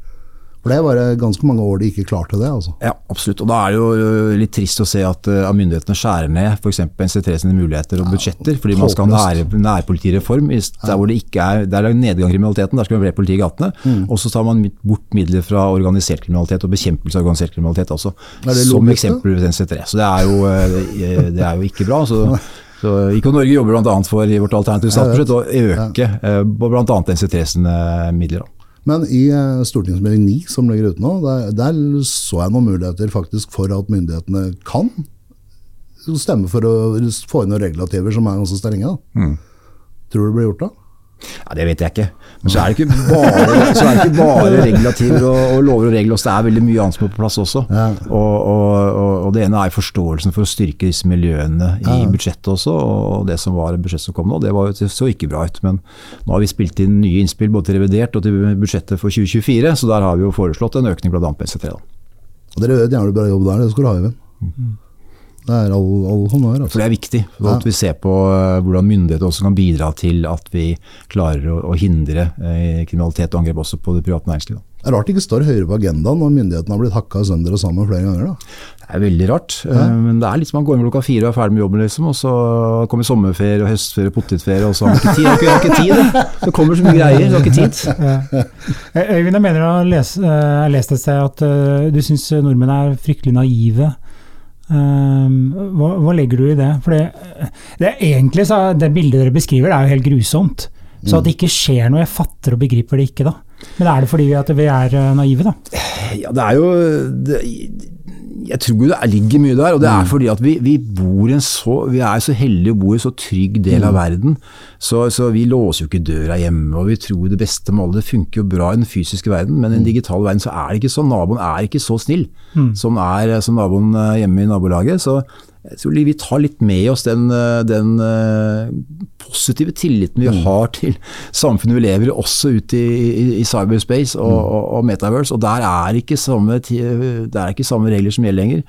For det var ganske mange år de ikke klarte det. altså. Ja, absolutt. Og da er det jo øh, litt trist å se at uh, myndighetene skjærer ned f.eks. NCT sine muligheter og budsjetter. fordi man skal ha nær, nærpolitireform. Der hvor det ikke er, der er nedgang i kriminaliteten, der skal man være politi i gatene. Mm. Og så tar man bort midler fra organisert kriminalitet og bekjempelse av organisert kriminalitet også. Som eksempel NC3. Så det er, jo, øh, det er jo ikke bra. så Så IK Norge jobber bl.a. for i vårt alternative statsbudsjett å øke ja. bl.a. NCT sine midler. Men i eh, stortingsmelding 9 som ligger ute nå, der, der, så jeg noen muligheter faktisk for at myndighetene kan stemme for å få inn noen regulativer som er ganske strenge. Mm. Tror du det blir gjort da? Ja, Det vet jeg ikke. Men så er det ikke bare, det ikke bare regulativer og, og, lover og regler. Det er veldig mye annet som er på plass også. Ja. Og, og, og, Det ene er forståelsen for å styrke disse miljøene i ja. budsjettet også. Og det som var budsjettet som kom nå, det, var, så ikke bra ut. Men nå har vi spilt inn nye innspill både til revidert og til budsjettet for 2024. Så der har vi jo foreslått en økning bl.a. på SC3. Dere vet gjerne bra jobb der, det skal du ha, Even. Mm. Det er all, all honnør. Altså. For det er viktig. Ja. at vi ser på uh, hvordan myndigheter også kan bidra til at vi klarer å, å hindre eh, kriminalitet og angrep også på det private næringslivet. Det er rart det ikke står høyere på agendaen når myndighetene har blitt hakka sønder og sammen flere ganger. da. Det er veldig rart. Ja. Uh, men det er litt som man går inn klokka fire og er ferdig med jobben, liksom, og så kommer sommerferie og høstferie og potetferie, og så har man ikke tid. Har ikke, har ikke tid det. kommer så mye greier, har ikke tid. Ja. Øyvind, jeg mener du har lest et sted at du syns nordmenn er fryktelig naive Um, hva, hva, legger du i det? For det, det, egentlig, så, det bildet dere beskriver, det er jo helt grusomt. Så at det ikke skjer noe, jeg fatter og begriper det ikke da. Men er det fordi vi, vi er eh, naive, da? Ja, det er jo det, jeg tror det ligger mye der, og det er mm. fordi at vi, vi, så, vi er så heldige å bo i en så trygg del av mm. verden. Så, så, vi låser jo ikke døra hjemme, og vi tror det beste med alle. Det funker jo bra i den fysiske verden, men i den mm. digitale verden så er det ikke sånn. Naboen er ikke så snill som, er, som naboen eh, hjemme i nabolaget. Så jeg tror vi tar litt med oss den, eh, den eh, positive tilliten vi mm. har til samfunnet vi lever i, også ute i, i, cyberspace og, mm. og, og, metaverse. Og der er, ikke samme, det er ikke samme regler som gjelder lenger.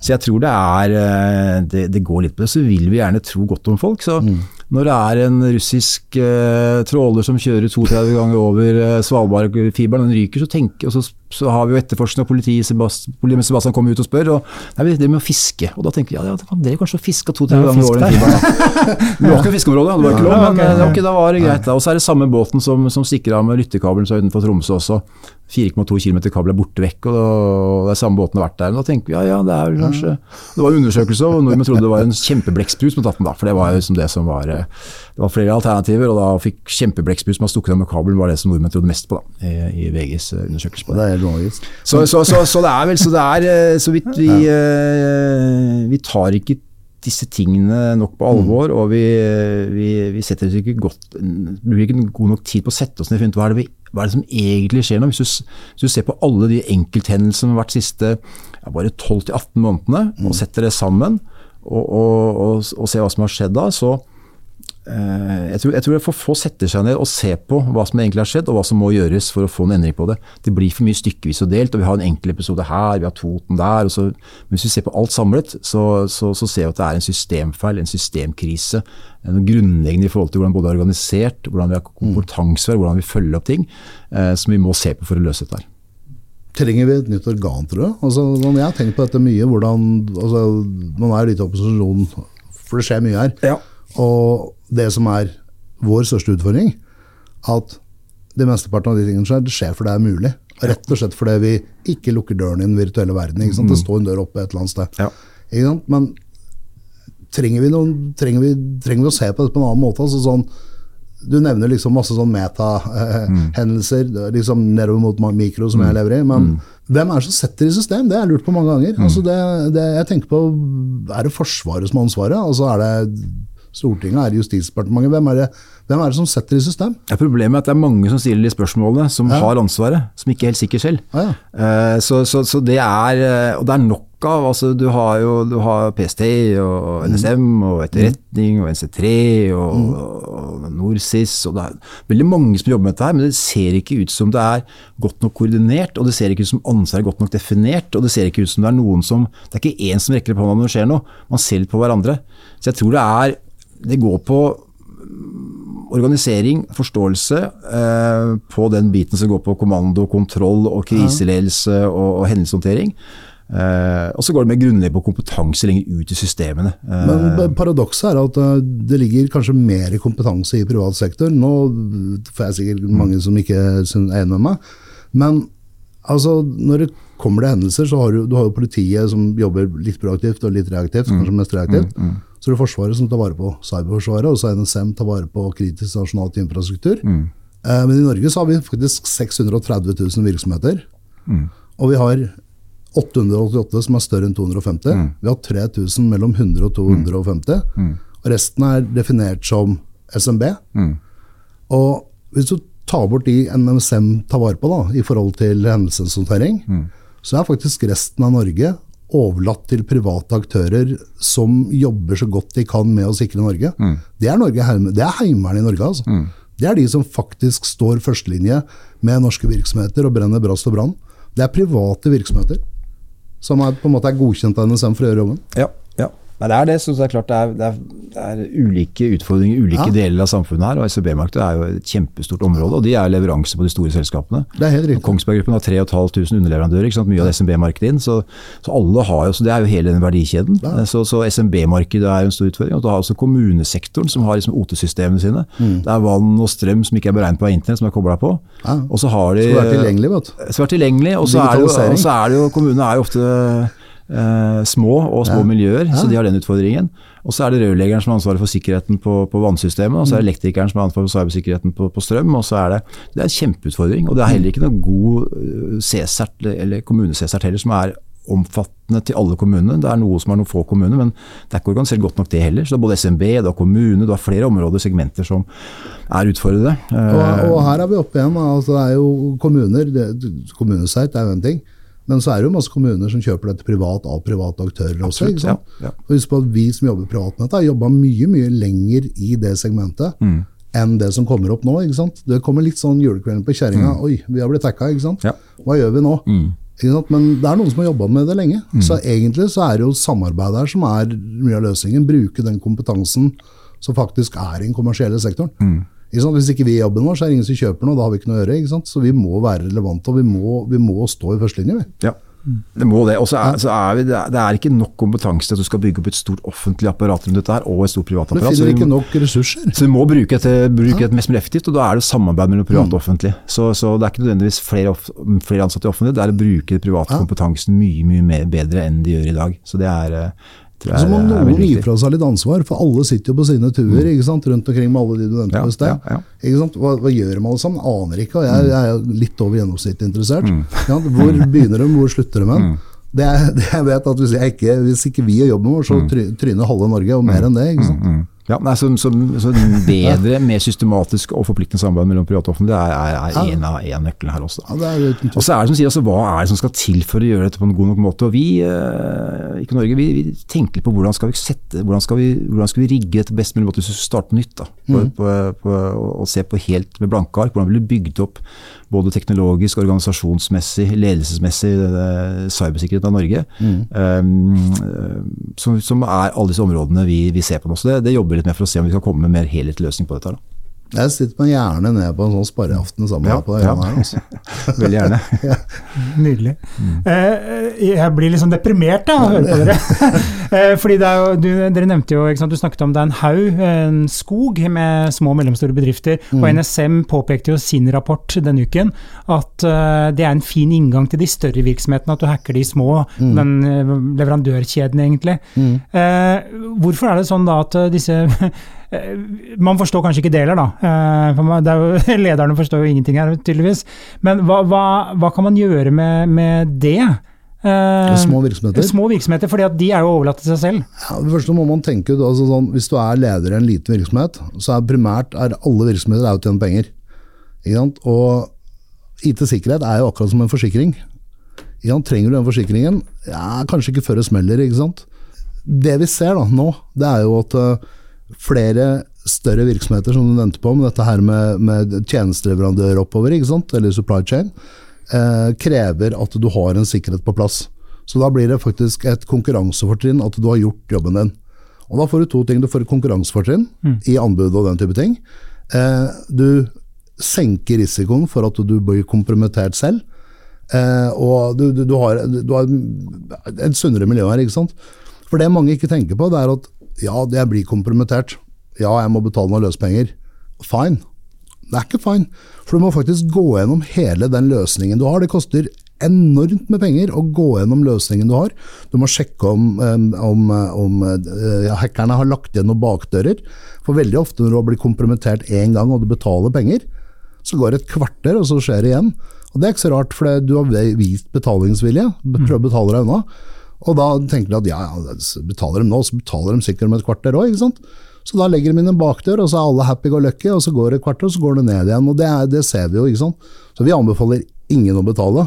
Så jeg tror det er eh, det, det, går litt på det. Så vil vi gjerne tro godt om folk. Så mm. når det er en russisk uh, tråler som kjører 32 ganger over uh, Svalbardfiberen, den ryker, så tenker, og så så har vi jo etterforskning, og politiet Sebastian, Sebastian kommer ut og spør. og Nei, vi driver med å fiske. Og da tenker vi ja, ja, det kan dere kanskje fiske to-tre er ganger i året. Det var ikke fiskeområde, det var ikke lov, men okay, eh, okay, da var det greit. da. Og så er det samme båten som, som stikker av med lyttekabelen er utenfor Tromsø også. 4,2 km kabel er borte vekk, og det er samme båten har vært der. Men da tenker vi ja, ja, det er vel kanskje Det var en undersøkelse, og nordmenn trodde det var en kjempeblekksprut som hadde tatt den da, for det var jo liksom det som var eh, Det var flere alternativer, og da fikk kjempeblekksprut som har stukket av med kabelen, var det som nordmenn trodde mest på da, i, i VGs eh, undersøkelse. på det. Er. Så, så, så, så det er vel så det er eh, så vidt vi eh, Vi tar ikke disse tingene nok på alvor, og vi, vi, vi setter oss ikke godt bruker ikke god nok tid på å sette oss ned og finne ut hva er det, vi, hva er det som egentlig skjer nå. Hvis du, hvis du ser på alle de enkelthendelsene som har vært de siste ja, bare 12-18 månedene, og setter det sammen, og, og, og, og ser hva som har skjedd da, så jeg tror, jeg tror det for få setter seg ned og ser på hva som egentlig har skjedd, og hva som må gjøres for å få en endring på det. Det blir for mye stykkevis og delt, og vi har en enkel episode her, vi har Toten der. Og så, men hvis vi ser på alt samlet, så, så, så ser vi at det er en systemfeil, en systemkrise. Noe grunnleggende i forhold til hvordan både er organisert, hvordan vi har kompetanse, hvordan vi følger opp ting, eh, som vi må se på for å løse dette. her. Trenger vi et nytt organ, tror du? Altså, jeg har tenkt på dette mye, hvordan altså, Man er litt i opposisjon, for det skjer mye her. Og det som er vår største utfordring, at det mesteparten av de tingene skjer, det skjer fordi det er mulig. Rett og slett fordi vi ikke lukker døren i den virtuelle verden. Ikke sant? Det står en dør oppe et eller annet sted. Ja. Men trenger vi, noen, trenger, vi, trenger vi å se på det på en annen måte? Altså sånn, du nevner liksom masse sånn meta-hendelser, liksom nedover mot mikro som jeg lever i. Men hvem er det som setter i system? Det har jeg lurt på mange ganger. Altså det, det, jeg tenker på, Er det Forsvaret som har ansvaret? Altså er det Stortinget? Er Justisdepartementet? Hvem er det, hvem er det som setter i system? Ja, problemet er at det er mange som stiller de spørsmålene, som Ja. har ansvaret, som ikke er helt sikker selv. Ja. uh, så, så, så det er eh, Og det er nok av. altså Du har jo du har PST og NSM og Etterretning og NC3 og, og NorSIS og det er veldig mange som jobber med dette her, men det ser ikke ut som det er godt nok koordinert, og det ser ikke ut som ansvaret er godt nok definert, og det ser ikke ut som det er noen som Det er ikke én som rekker opp hånda når det skjer noe, man ser litt på hverandre. Så jeg tror det er Det går på organisering, forståelse eh, på den biten som går på kommando, kontroll og kriseledelse og, og hendelseshåndtering. Eh, og så går det mer grunnleggende på kompetanse lenger ut i systemene. Eh, Men paradokset er at uh, det ligger kanskje mer kompetanse i privat sektor. Nå får jeg sikkert mange som ikke er enig med meg. Men altså, når det kommer til hendelser, så har du, du har jo politiet som jobber litt proaktivt og litt reaktivt, kanskje mest reaktivt. Så er det Forsvaret som tar vare på cyberforsvaret, og så er NSM tar vare på kritisk nasjonalt infrastruktur. Eh, men i Norge så har vi faktisk 630 000 virksomheter. Og vi har 888 som er større enn 250. Vi har 3000 mellom 100 og 250. Og resten er definert som SMB. Og hvis du tar bort de NMSM tar vare på da, i forhold til hendelseshåndtering, så er faktisk resten av Norge overlatt til private aktører som jobber så godt de kan med å sikre Norge. Det er, Norge, det er Heimevernet i Norge. altså. Det er de som faktisk står førstelinje med norske virksomheter og brenner brast og brann. Det er private virksomheter som er, på en måte er godkjent av NSM for å gjøre jobben. Ja. Nei, det er det. Så det er klart det er, det er, det er ulike utfordringer i ulike Ja. deler av samfunnet her. og SMB-markedet er jo et kjempestort område, og de er leveranse på de store selskapene. Det er helt riktig. Kongsberg Gruppen har 3500 underleverandører, ikke sant? mye av SMB-markedet inn. Så, så alle har jo, så det er jo hele den verdikjeden. Så, så SMB-markedet er jo en stor utfordring. Og du har også kommunesektoren som har liksom OT-systemene sine. Mm. Det er vann og strøm som ikke er beregnet på internett, som er kobla på. Ja. Og så har de Skal være tilgjengelig, vet du. skal være tilgjengelig. Og så er det jo Kommunene er jo ofte eh, små og små Ja. miljøer, så de har den utfordringen. Og så er det rørleggeren som har ansvaret for sikkerheten på, på vannsystemet, og så er det elektrikeren som har ansvaret for cybersikkerheten på, på strøm. og så er Det det er en kjempeutfordring. Og det er heller ikke noe god eh, eller kommune-C-cert heller, som er omfattende til alle kommunene. Det er noe som er noen få kommuner, men det er ikke organisert godt nok det heller. Så det er både SMB, det er kommune, det er flere områder, segmenter som er utfordrede. Eh, Og, og her er vi oppe igjen. Altså, det er jo kommuner, det, Kommunesite er jo en ting. Men så er det jo masse kommuner som kjøper dette privat av private aktører også. Absolutt, ja, ja. Og Husk på at vi som jobber privat med dette, har jobba mye mye lenger i det segmentet Mm. enn det som kommer opp nå. Det kommer litt sånn julekvelden på kjerringa. Oi, vi har blitt tacka? Mm. Hva gjør vi nå? Mm. Men det er noen som har jobba med det lenge. Mm. Så egentlig så er det jo samarbeid her som er mye av løsningen. Bruke den kompetansen som faktisk er i den kommersielle sektoren. Mm. Hvis ikke vi gjør jobben vår, så er det ingen som kjøper noe, da har vi ikke noe å gjøre. Så vi må være relevante, og vi må, vi må stå i førstelinje. Vi. Ja. Det må det. Og så er, så er vi, det er- ikke nok kompetanse til at du skal bygge opp et stort offentlig apparat rundt dette her, og et stort privatapparat. Så finner ikke nok ressurser. så vi må bruke et, bruke et mest mulig effektivt, og da er det samarbeid mellom privat og offentlig. Så, så det er ikke nødvendigvis flere, off, flere ansatte i offentlig, det er å bruke den private kompetansen mye mye mer, bedre enn de gjør i dag. Så det er, tror Så må noen gi fra seg litt ansvar, for alle sitter jo på sine tuer mm. rundt omkring med alle de du nevnte. Ikke sant? Hva, hva gjør de alle sammen? Aner ikke, og jeg, jeg er litt over gjennomsnittet interessert. Mm. Hvor begynner de, hvor slutter de med? Det, er- det jeg vet at hvis, jeg ikke, hvis ikke vi gjør jobben vår, så try- tryner halve Norge, og mer enn det. ikke sant? Ja, nei, så, så, så bedre, mer systematisk og forpliktende samarbeid mellom privat og offentlig er, er, er en av en nøklene her også. Ja. Og så er det som sier, altså, Hva er det som skal til for å gjøre dette på en god nok måte? Og Vi eh, ikke Norge, vi, vi tenker litt på hvordan skal vi sette, hvordan skal vi, hvordan skal vi rigge dette best mulig måte hvis vi skal starte nytt. da, på, Mm. på, på, og se på helt med blanke ark. Hvordan blir det bygd opp både teknologisk, organisasjonsmessig, ledelsesmessig, cybersikkerhet av Norge. Mm. Um, som, som er alle disse områdene vi, vi ser på nå. Så det, det jobber vi litt med for å se om vi skal komme med mer helhetlig løsning på dette. da. Jeg sitter meg gjerne ned på en sånn sparreaften sammen Ja, med deg ja. her. Altså. Veldig gjerne. Nydelig. Eh, jeg blir litt sånn deprimert da, av å høre på dere. Eh, Fordi det er jo, du, Dere nevnte jo, ikke sant, du snakket om det er en haug, en skog med små og mellomstore bedrifter. Og NSM påpekte jo sin rapport denne uken at eh, det er en fin inngang til de større virksomhetene, at du hacker de små, den eh, leverandørkjeden egentlig. Eh, hvorfor er det sånn da at eh, disse eh, Man forstår kanskje ikke da. Eh, for det er jo, lederne forstår jo ingenting her, tydeligvis. Men hva, hva, hva kan man gjøre med, med det? Eh, Små virksomheter. Små virksomheter, fordi at de er jo overlatt til seg selv. Ja, det første må man tenke ut, altså sånn, Hvis du er leder i en liten virksomhet, så er primært er alle virksomheter er å tjene penger. Ikke sant? Og IT-sikkerhet er jo akkurat som en forsikring. Trenger du den forsikringen? Ja, Kanskje ikke før det smeller. ikke sant? Det vi ser da nå, det er jo at eh, flere større virksomheter, som du nevnte på, med dette her med, med tjenesteleverandør oppover, eller supply chain, eh, krever at du har en sikkerhet på plass. Så da blir det faktisk et konkurransefortrinn at du har gjort jobben din. Og da får du to ting. Du får et konkurransefortrinn i anbud og den type ting. Eh, du senker risikoen for at du blir kompromittert selv. Eh, og du, du, du, har, du har et sunnere miljø her, ikke sant. For det mange ikke tenker på, det er at ja, jeg blir kompromittert. Ja, jeg må betale noen løsepenger. Fine. Det er ikke fine. For du må faktisk gå gjennom hele den løsningen du har. Det koster enormt med penger å gå gjennom løsningen du har. Du må sjekke om, om, om eh, ja, hackerne har lagt igjen noen bakdører. For veldig ofte når du har blitt kompromittert én gang og du betaler penger, så går det et kvarter, og så skjer det igjen. Og Det er ikke så rart, for du har vist betalingsvilje. Prøv å betale deg unna. Og da tenker de at ja, ja, betaler de nå, så betaler de sikkert om et kvarter òg. Så da legger de inn en bakdør, og så er alle happy go lucky, og så går det et kvarter, og så går det ned igjen. Og det, er, det ser vi jo, ikke sant. Så vi anbefaler ingen å betale.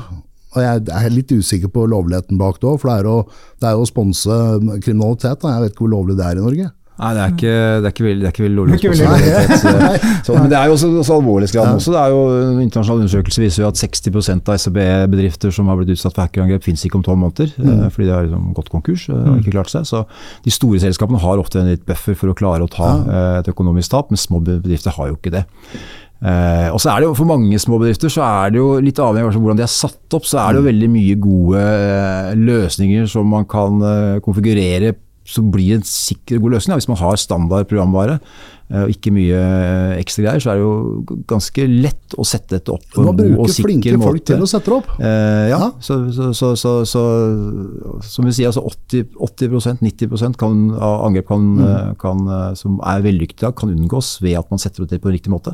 Og jeg er litt usikker på lovligheten bak det òg, for det er, det er jo å sponse kriminalitet. Da. Jeg vet ikke hvor lovlig det er i Norge. Nei, det er ikke, det er ikke veldig, det er ikke veldig lovlig. Det er ikke veldig så- så- Men det er jo også, også alvorlighetsgraden også. Det er jo, en internasjonal undersøkelse viser jo at 60% av SAB-bedrifter som har blitt utsatt for hackerangrep, finnes ikke om tolv måneder. Mm. Fordi de har liksom gått konkurs eh, og ikke klart seg. Så de store selskapene har ofte en litt buffer for å klare å ta eh, et økonomisk tap, men små bedrifter har jo ikke det. Eh, og så er det jo For mange små bedrifter så er det jo litt avhengig av hvordan de er satt opp, så er det jo veldig mye gode eh, løsninger som man kan eh, konfigurere som blir det en sikker god løsning. Hvis man har standard programvare eh, og ikke mye eh, ekstra greier, så er det jo ganske lett å sette dette opp på en god og bruke bruker flinke folk til å sette det opp. Eh, ja. Så, så, så, så, så som vi sier, altså 80, 80 90 kan, av angrep kan, Mm. eh, kan, som er vellykkede, kan unngås ved at man setter det til på en riktig måte.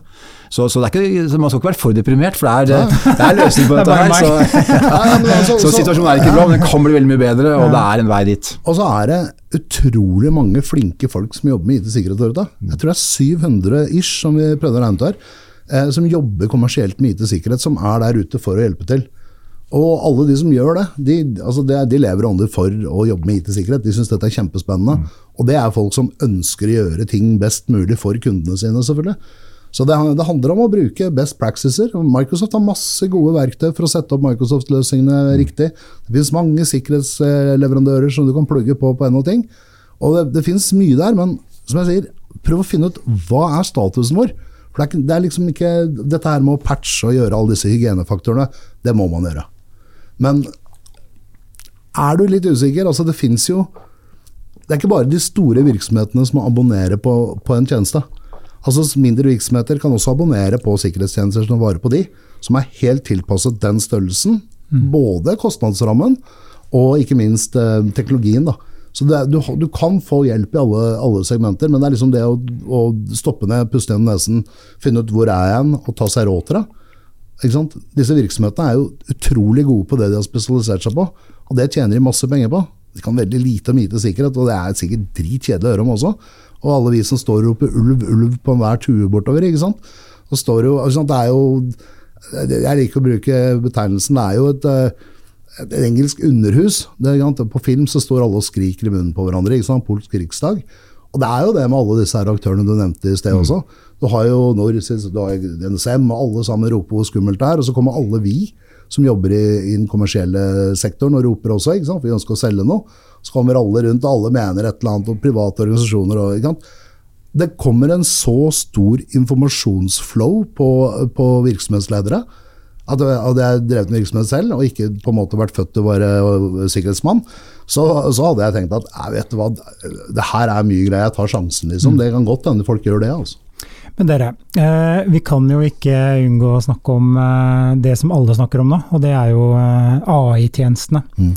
Så, så, det er ikke, så man skal ikke være for deprimert, for det er, det er løsning på dette her. Så, Ja, altså, så situasjonen er ikke bra, men den kan bli veldig mye bedre, og det er en vei dit. Og så er det utrolig mange flinke folk som jobber med IT-sikkerhet. Jeg tror det er 700 ish, som vi prøvde å regne ut her, eh, som jobber kommersielt med IT-sikkerhet, som er der ute for å hjelpe til. Og alle de som gjør det, de, altså det, de lever ånder for å jobbe med IT-sikkerhet. De syns dette er kjempespennende. Og det er folk som ønsker å gjøre ting best mulig for kundene sine, selvfølgelig. Så det, det handler om å bruke best practices. Microsoft har masse gode verktøy for å sette opp Microsoft-løsningene riktig. Det finnes mange sikkerhetsleverandører som du kan plugge på på en og ting. Og det, det finnes mye der, men som jeg sier, prøv å finne ut hva er statusen vår. For det er, det er liksom ikke Dette her med å patche og gjøre alle disse hygienefaktorene, det må man gjøre. Men er du litt usikker? Altså, det fins jo Det er ikke bare de store virksomhetene som må abonnere på, på en tjeneste. Altså Mindre virksomheter kan også abonnere på sikkerhetstjenester som varer på de, som er helt tilpasset den størrelsen. Både kostnadsrammen og ikke minst eh, teknologien. da. Så er- du, du kan få hjelp i alle, alle segmenter, men det er liksom det å, å stoppe ned, puste gjennom nesen, finne ut hvor er jeg og ta seg råd til det. Disse virksomhetene er jo utrolig gode på det de har spesialisert seg på, og det tjener de masse penger på. De kan veldig lite om IT-sikkerhet, og det er sikkert dritkjedelig å høre om også. Og alle vi som står og roper ulv, ulv på enhver tue bortover, ikke sant. Så står jo, ikke sant? Det er jo Jeg liker å bruke betegnelsen, det er jo et, eh, et engelsk underhus. Det, på film så står alle og skriker i munnen på hverandre, ikke sant? Polsk krigsdag. Og det er jo det med alle disse her aktørene du nevnte i sted også. Du har jo Norsis, du har NSM, og alle sammen roper hvor skummelt det er. Og så kommer alle vi som jobber i, i den kommersielle sektoren og roper også, ikke sant? vi ønsker å selge noe. Så kommer alle rundt, og alle mener et eller annet, og private organisasjoner. Og, ikke sant? Det kommer en så stor informasjonsflow på, på virksomhetsledere. At hadde jeg drevet med virksomhet selv og ikke på en måte vært født til å være øh, sikkerhetsmann, så, så hadde jeg tenkt at jeg vet hva, det her er mye greier, jeg tar sjansen. Liksom. Det kan godt hende folk gjør det. altså. Men dere, eh, vi kan jo ikke unngå å snakke om eh, det som alle snakker om nå, og det er jo eh, AI-tjenestene mm.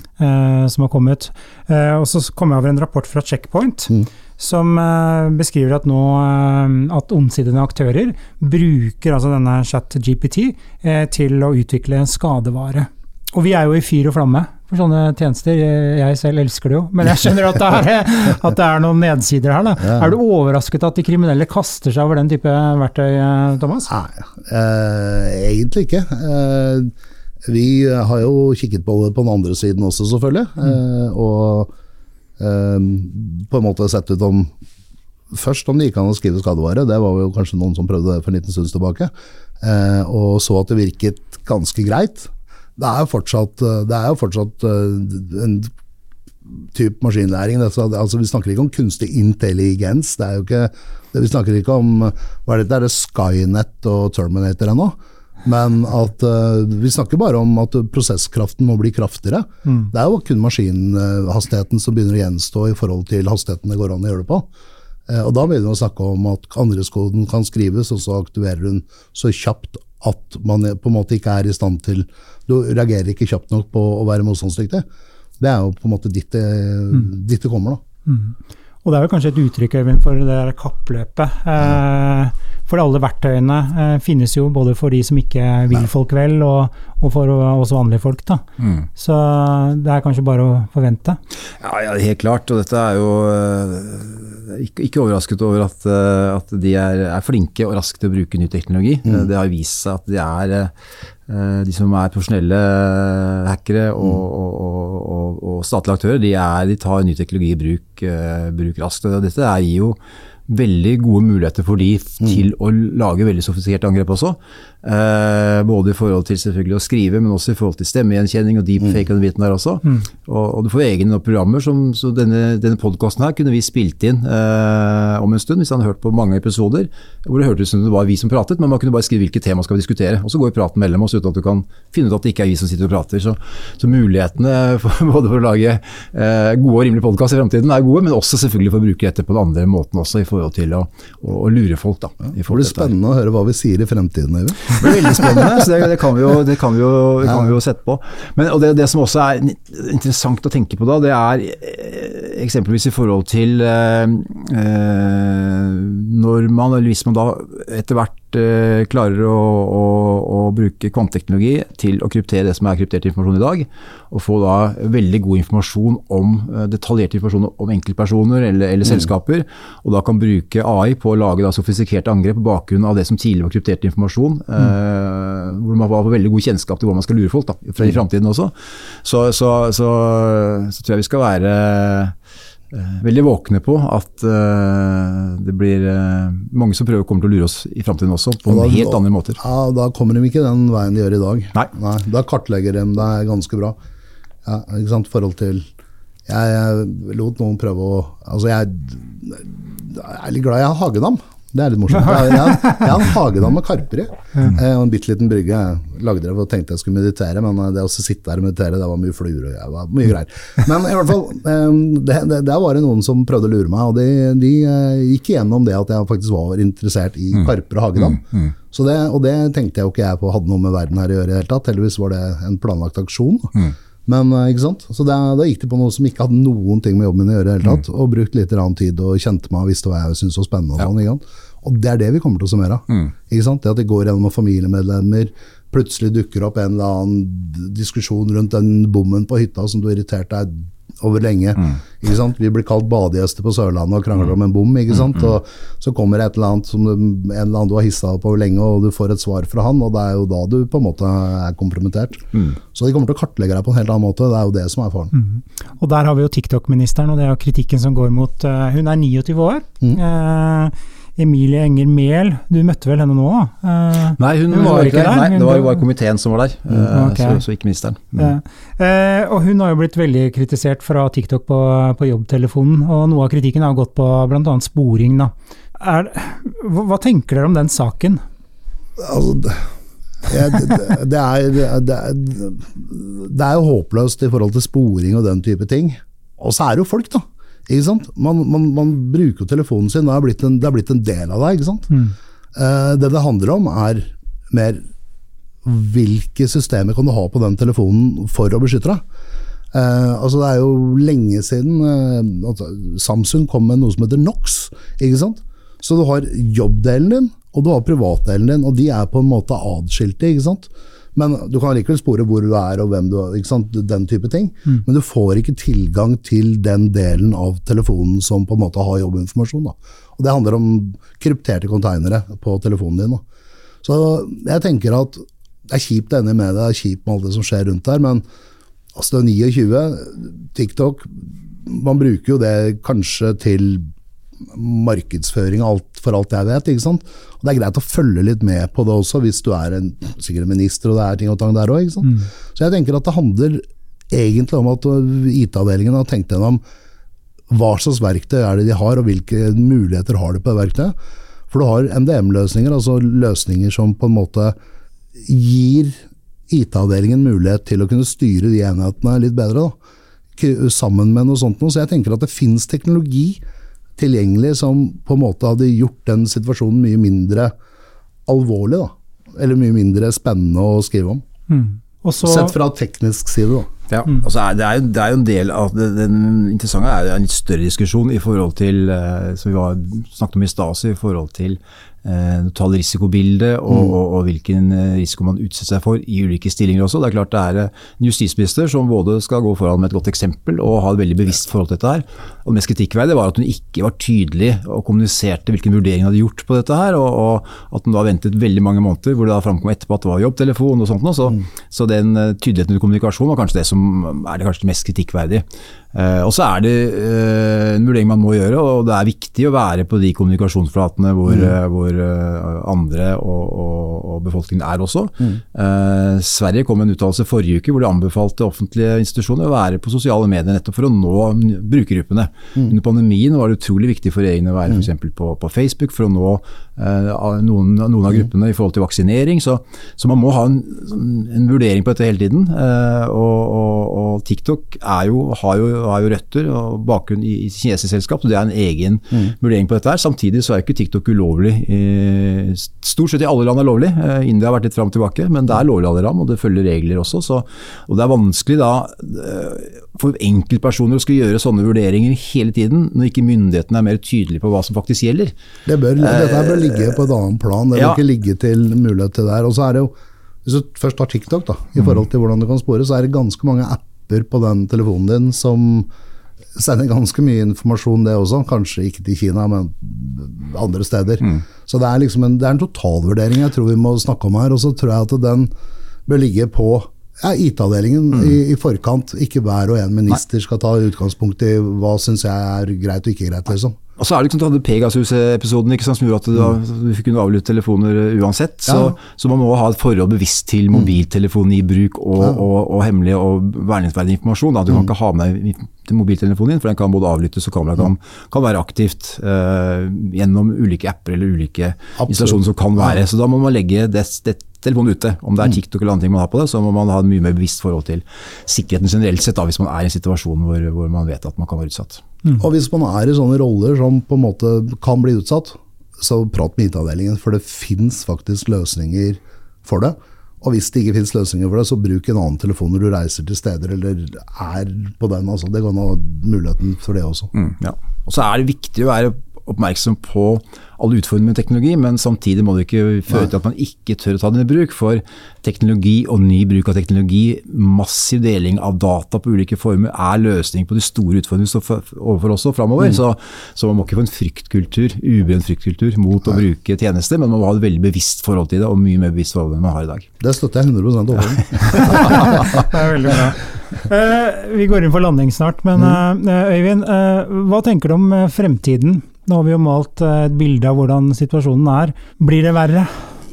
som har kommet. Og så kom jeg over en rapport fra Checkpoint som eh, beskriver at nå at ondsidende aktører bruker altså denne chat-GPT til å utvikle skadevare. Og vi er jo i fyr og flamme for sånne tjenester. Jeg selv elsker det jo, men jeg skjønner at det er, at det er noen nedsider her. Ja. Er du overrasket at de kriminelle kaster seg over den type verktøy, eh, Thomas? Nei, eh, egentlig ikke. Eh, vi har jo kikket på det på den andre siden også, selvfølgelig. Eh, og eh, på en måte sett ut om Først om det gikk an å skrive skadevare, det var jo kanskje noen som prøvde det for en liten stund tilbake. Eh, og så at det virket ganske greit. Det er jo fortsatt, eh, det er jo fortsatt eh, en type maskinlæring. Altså, vi snakker ikke om kunstig intelligens. Det er jo ikke, det, vi snakker ikke om hva er det, det er Skynet og Terminator ennå. Men at uh, vi snakker bare om at prosesskraften må bli kraftigere. Det er jo kun maskinhastigheten som begynner å gjenstå i forhold til hastigheten det går an å gjøre det på. Uh, og da begynner vi å snakke om at andreskoden kan skrives, og så aktiverer hun så kjapt at man på en måte ikke er i stand til Du reagerer ikke kjapt nok på å være motstandsdyktig. Det er jo på en måte dit det, dit det kommer, da. Og det er jo kanskje et uttrykk Øyvind, for det der kappløpet. Eh, for alle verktøyene eh, finnes jo både for de som ikke vil folk vel, og, og for oss vanlige folk. Da. Så det er kanskje bare å forvente. Ja, ja, helt klart. Og dette er jo eh, ikke, ikke overrasket over at, at de er, er flinke og raske til å bruke ny teknologi. Mm. Det har vist seg at de er eh, de som er profesjonelle hackere og, og, og, og, og statlige aktører, de, er, de tar ny teknologi i bruk, eh, bruk raskt. Og dette er, gir jo veldig gode muligheter for de til å lage veldig sofistikerte angrep også. Eh, både i forhold til selvfølgelig å skrive, men også i forhold til stemmegjenkjenning og deepfake og den biten der også. Og, og du får egne programmer som så denne, denne podkasten her kunne vi spilt inn eh, om en stund, hvis han hadde hørt på mange episoder, hvor det hørtes ut som det var vi som pratet, men man kunne bare skrive hvilket tema skal vi diskutere. Og så går praten mellom oss uten at du kan finne ut at det ikke er vi som sitter og prater. Så, så mulighetene for, både for å lage eh, gode og rimelige podkaster i framtiden er gode, men også selvfølgelig for å bruke dette på den andre måten også, i forhold til å, å, å lure folk. Da, Det blir spennende å høre hva vi sier i fremtiden. Øyvind. Det blir veldig spennende, så det, det kan vi jo, det kan vi jo, det kan vi jo sette på. Men, og det, det som også er interessant å tenke på da, det er eh, eksempelvis i forhold til eh, eh, når man, eller hvis man da etter hvert eh, klarer å, å, å bruke kvantteknologi til å kryptere det som er kryptert informasjon i dag, og få da veldig god informasjon om, eh, detaljert informasjon om enkeltpersoner eller, eller selskaper, og da kan bruke AI på å lage da sofistikerte angrep på bakgrunn av det som tidligere var kryptert informasjon, eh, hvor man får veldig god kjennskap til hvordan man skal lure folk da, i framtiden også. Så, så, så, så tror jeg vi skal være veldig våkne på at eh, det blir eh, mange som prøver kommer til å lure oss i framtiden også, på Og da- helt andre måter. Ja, Da kommer de ikke den veien de gjør i dag. Nei. Da kartlegger de det ganske bra. Ja, ikke sant, forhold til jeg, jeg lot noen prøve å Altså, jeg, jeg er litt glad jeg har Hagedam. Det er litt morsomt. Jeg, jeg, har en hagedam med karper i, eh, og en bitte liten brygge. Jeg lagde det for å tenkte jeg skulle meditere, men eh, det å sitte der og meditere, det var mye fluer og jeg var mye greier. Men i hvert fall, eh, det, det, der var det noen som prøvde å lure meg, og de, de gikk igjennom det at jeg faktisk var interessert i karper og hagedam. Så det, og det tenkte jeg jo ikke jeg på hadde noe med verden her å gjøre i det hele tatt. Heldigvis var det en planlagt aksjon. Men ikke sant? Så da, da gikk de på noe som ikke hadde noen ting med jobben min å gjøre i det hele tatt, og brukte litt tid og kjente meg og visste hva jeg syntes var spennende. Og, sånn, ikke sant? Og det er det vi kommer til å summere. Ikke sant? Det at det går gjennom familiemedlemmer, plutselig dukker opp en eller annen diskusjon rundt den bommen på hytta som du har irritert deg over lenge. Ikke sant? Vi blir kalt badegjester på Sørlandet og krangler om en bom. Ikke sant? Og så kommer det et eller annet som du, en eller annen du har hissa på over lenge, og du får et svar fra han, og det er jo da du på en måte er kompromittert. Så de kommer til å kartlegge deg på en helt annen måte. Det er jo det som er faren. Og der har vi jo TikTok-ministeren, og det er jo kritikken som går mot uh, Hun er 29 år. Eh, Emilie Enger Mehl, du møtte vel henne nå? da? Eh, Nei, hun, Hun var var ikke der. der, Nei, det var, jo bare komiteen som var der, eh, ok. så, så ikke ministeren. Mm. eh, eh, og hun har jo blitt veldig kritisert fra TikTok på, på jobbtelefonen, og noe av kritikken har gått på bl.a. sporing. Da. Er, hva, hva tenker dere om den saken? Altså, det, det, det, er, det, er, det er jo håpløst i forhold til sporing og den type ting. Og så er det jo folk, da. Ikke sant? Man, man, man bruker jo telefonen sin, det har blitt en, det har blitt en del av deg. ikke sant? Eh, det det handler om, er mer hvilke systemer kan du ha på den telefonen for å beskytte deg. Eh, altså Det er jo lenge siden eh, altså Samsung kom med noe som heter NOx. ikke sant? Så du har jobbdelen din, og du har privatdelen din, og de er på en måte adskilte. ikke sant? Men Du kan likevel spore hvor du er og hvem du er, ikke sant? den type ting. Men du får ikke tilgang til den delen av telefonen som på en måte har jobbinformasjon. da. Og Det handler om krypterte konteinere på telefonen din. da. Så jeg tenker at det er kjipt enig med det, det er kjipt med alt det som skjer rundt der, men altså det er 29, TikTok, man bruker jo det kanskje til markedsføring alt, for alt jeg vet. ikke sant? Og Det er greit å følge litt med på det også, hvis du er en, sikkert en minister og det er ting og tang der òg. Så jeg tenker at det handler egentlig om at IT-avdelingen har tenkt gjennom hva slags verktøy er det de har, og hvilke muligheter har de på det verktøyet. For du har MDM-løsninger, altså løsninger som på en måte gir IT-avdelingen mulighet til å kunne styre de enhetene litt bedre. da. Sammen med noe sånt. noe. Så jeg tenker at det finnes teknologi tilgjengelig som på en måte hadde gjort den situasjonen mye mindre alvorlig. da. Eller mye mindre spennende å skrive om. Mm. Også, Sett fra teknisk side, da. Ja, altså er, det, er jo, det er jo en del av det, Den interessante er en litt større diskusjon i forhold til eh, som vi var, snakket om i stad, i forhold til eh, risikobilde totale risikobildet og, og, og hvilken eh, risiko man utsetter seg for i ulike stillinger også. Det er klart det er eh, en justisminister som både skal gå foran med et godt eksempel og ha et veldig bevisst forhold til dette her. Og Det mest kritikkverdige var at hun ikke var tydelig og kommuniserte hvilken vurdering hun hadde gjort på dette her, og, og at hun da ventet veldig mange måneder hvor det da framkom etterpå at det var jobbtelefon og sånt noe. Så, så den eh, tydeligheten i kommunikasjon var kanskje det som er det kanskje mest kritikkverdige. Eh, og så er det eh, en vurdering man må gjøre, og det er viktig å være på de kommunikasjonsflatene hvor, eh, hvor eh, andre og, og, og befolkningen er også. Eh, Sverige kom med en uttalelse forrige uke hvor de anbefalte offentlige institusjoner å være på sosiale medier nettopp for å nå n- brukergruppene. Under pandemien var det utrolig viktig for regjeringen å være for eksempel på, på Facebook for å nå eh, noen, noen av gruppene i forhold til vaksinering. Så, så man må ha en, en vurdering på dette hele tiden. eh, og, og, og TikTok jo, har, jo, har jo røtter og bakgrunn i, i kinesisk selskap, så det er en egen vurdering på dette. her. Samtidig så er jo ikke TikTok ulovlig. Eh, stort sett i alle land er lovlig. Eh, India har vært litt fram og tilbake, men det er lovlig alle land, og det følger regler også. Så, og det er vanskelig da eh, for enkeltpersoner å skulle gjøre sånne vurderinger hele tiden, når ikke myndighetene er mer tydelige på hva som faktisk gjelder. Det bør, dette bør ligge på et annet plan. Det bør ja. ikke ligge til mulighet til det her. Og så er det jo, Hvis du først tar TikTok, da, i forhold til hvordan du kan spore, så er det ganske mange apper på den telefonen din som sender ganske mye informasjon, det også. Kanskje ikke til Kina, men andre steder. Så det er liksom en, det er en totalvurdering jeg tror vi må snakke om her. Og så tror jeg at den bør ligge på ja, IT-avdelingen i, i forkant. Ikke hver og en minister skal ta utgangspunkt i hva syns jeg er greit og ikke greit. liksom. Og så er det liksom, du hadde Pegasus-episoden som gjorde at du, da, du kunne avlytte telefoner uansett. Så, Ja. så man må ha et forhold bevisst til mobiltelefonen i bruk og, Ja. og, og hemmelig og verningsverdig informasjon. Da. Du kan ikke ha med deg mobiltelefonen din, for den kan både avlyttes og kameraet kan, kan være aktivt eh, gjennom ulike apper eller ulike Absolutt. installasjoner som kan være. Så da må man legge det, det telefonen ute. Om det er TikTok eller andre ting man har på det, så må man ha et mye mer bevisst forhold til sikkerheten generelt sett, da, hvis man er i en situasjon hvor, hvor man vet at man kan være utsatt. Og hvis man er i sånne roller som på en måte kan bli utsatt, så prat med IT-avdelingen, for det fins faktisk løsninger for det. Og hvis det ikke fins løsninger for det, så bruk en annen telefon når du reiser til steder eller er på den. Altså. Det kan ha muligheten for det også. Mm, ja. Og så er det viktig å være oppmerksom på alle utfordringer med teknologi, men samtidig må det ikke føre til at man ikke tør å ta den i bruk. For teknologi og ny bruk av teknologi, massiv deling av data på ulike former, er løsning på de store utfordringene vi står overfor også framover. Så, så man må ikke få en fryktkultur, ubrent fryktkultur mot å bruke tjenester, men man må ha et veldig bevisst forhold til det, og mye mer bevisst forhold enn man har i dag. Det støtter jeg 100 over. Det er veldig bra. Uh, vi går inn for landing snart, men uh, Øyvind, uh, hva tenker du om fremtiden? Nå har vi jo malt eh, et bilde av hvordan situasjonen er. Blir det verre?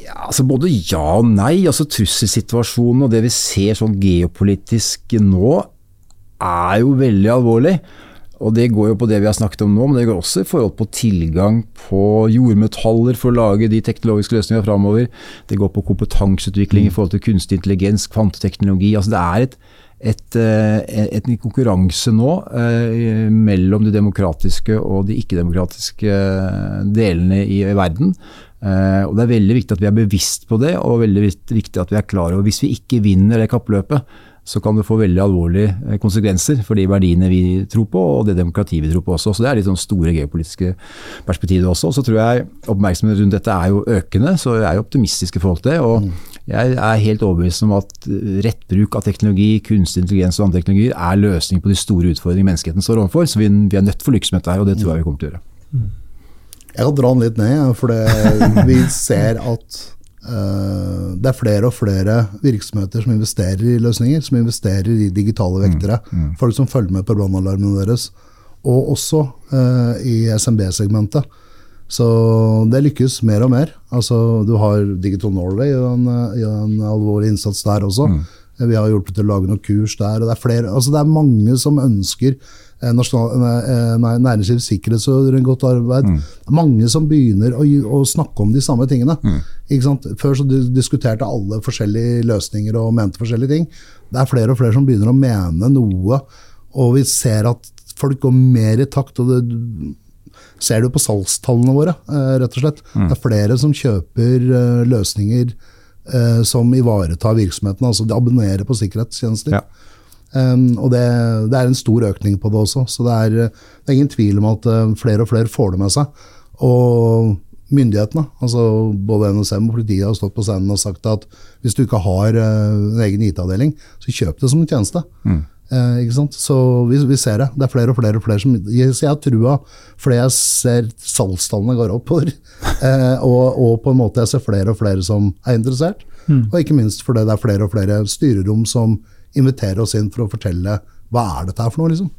Ja, altså Både ja og nei. altså Trusselsituasjonen og det vi ser sånn geopolitisk nå, er jo veldig alvorlig. Og Det går jo på det vi har snakket om nå, men det går også i forhold på tilgang på jordmetaller for å lage de teknologiske løsningene framover. Det går på kompetanseutvikling i forhold til kunstig intelligens, kvanteteknologi. altså Det er et, et, eh, et, en konkurranse nå eh, mellom de demokratiske og de ikke-demokratiske eh, delene i, i verden. Eh, og Det er veldig viktig at vi er bevisst på det, og veldig viktig at vi er klar over hvis vi ikke vinner det kappløpet, så kan det få veldig alvorlige eh, konsekvenser for de verdiene vi tror på, og det demokratiet vi tror på også. Så Det er litt sånn store geopolitiske perspektiver også. Så tror jeg oppmerksomheten rundt dette er jo økende, så jeg er jo optimistisk i forhold til det. og jeg er helt overbevist om at rett bruk av teknologi, kunstig intelligens og andre teknologier er løsning på de store utfordringene menneskeheten står overfor. Så vi, vi er nødt til å lykkes med dette her, og det tror jeg vi kommer til å gjøre. Jeg kan dra den litt ned, for det, vi ser at uh, det er flere og flere virksomheter som investerer i løsninger, som investerer i digitale vektere. Folk som følger med på brannalarmene deres. Og også uh, i SMB-segmentet. Så det lykkes mer og mer. Altså, du har Digital Norway gjør en, en alvorlig innsats der også. Vi har hjulpet til å lage noen kurs der. og Det er, flere, altså det er mange som ønsker eh, næringslivs sikkerhets- og godt arbeid. Det er mange som begynner å, å snakke om de samme tingene. Ikke sant? Før så dis- diskuterte alle forskjellige løsninger og mente forskjellige ting. Det er flere og flere som begynner å mene noe, og vi ser at folk går mer i takt. og det ser du på salgstallene våre, eh, rett og slett. Det er flere som kjøper eh, løsninger eh, som ivaretar virksomheten. Altså de abonnerer på sikkerhetstjenester. Ja. Um, og det, det er en stor økning på det også. Så det er, det er ingen tvil om at flere og flere får det med seg. Og myndighetene, altså både NSM og politiet, har stått på scenen og sagt at hvis du ikke har en egen IT-avdeling, så kjøp det som en tjeneste. Eh, ikke sant? Så vi, vi ser det. Det er flere og flere og flere som jeg, Så jeg har trua fordi jeg ser salgstallene går oppover. Eh, og, og på en måte jeg ser flere og flere som er interessert. Og ikke minst fordi det er flere og flere styrerom som inviterer oss inn for å fortelle hva er dette her for noe, liksom.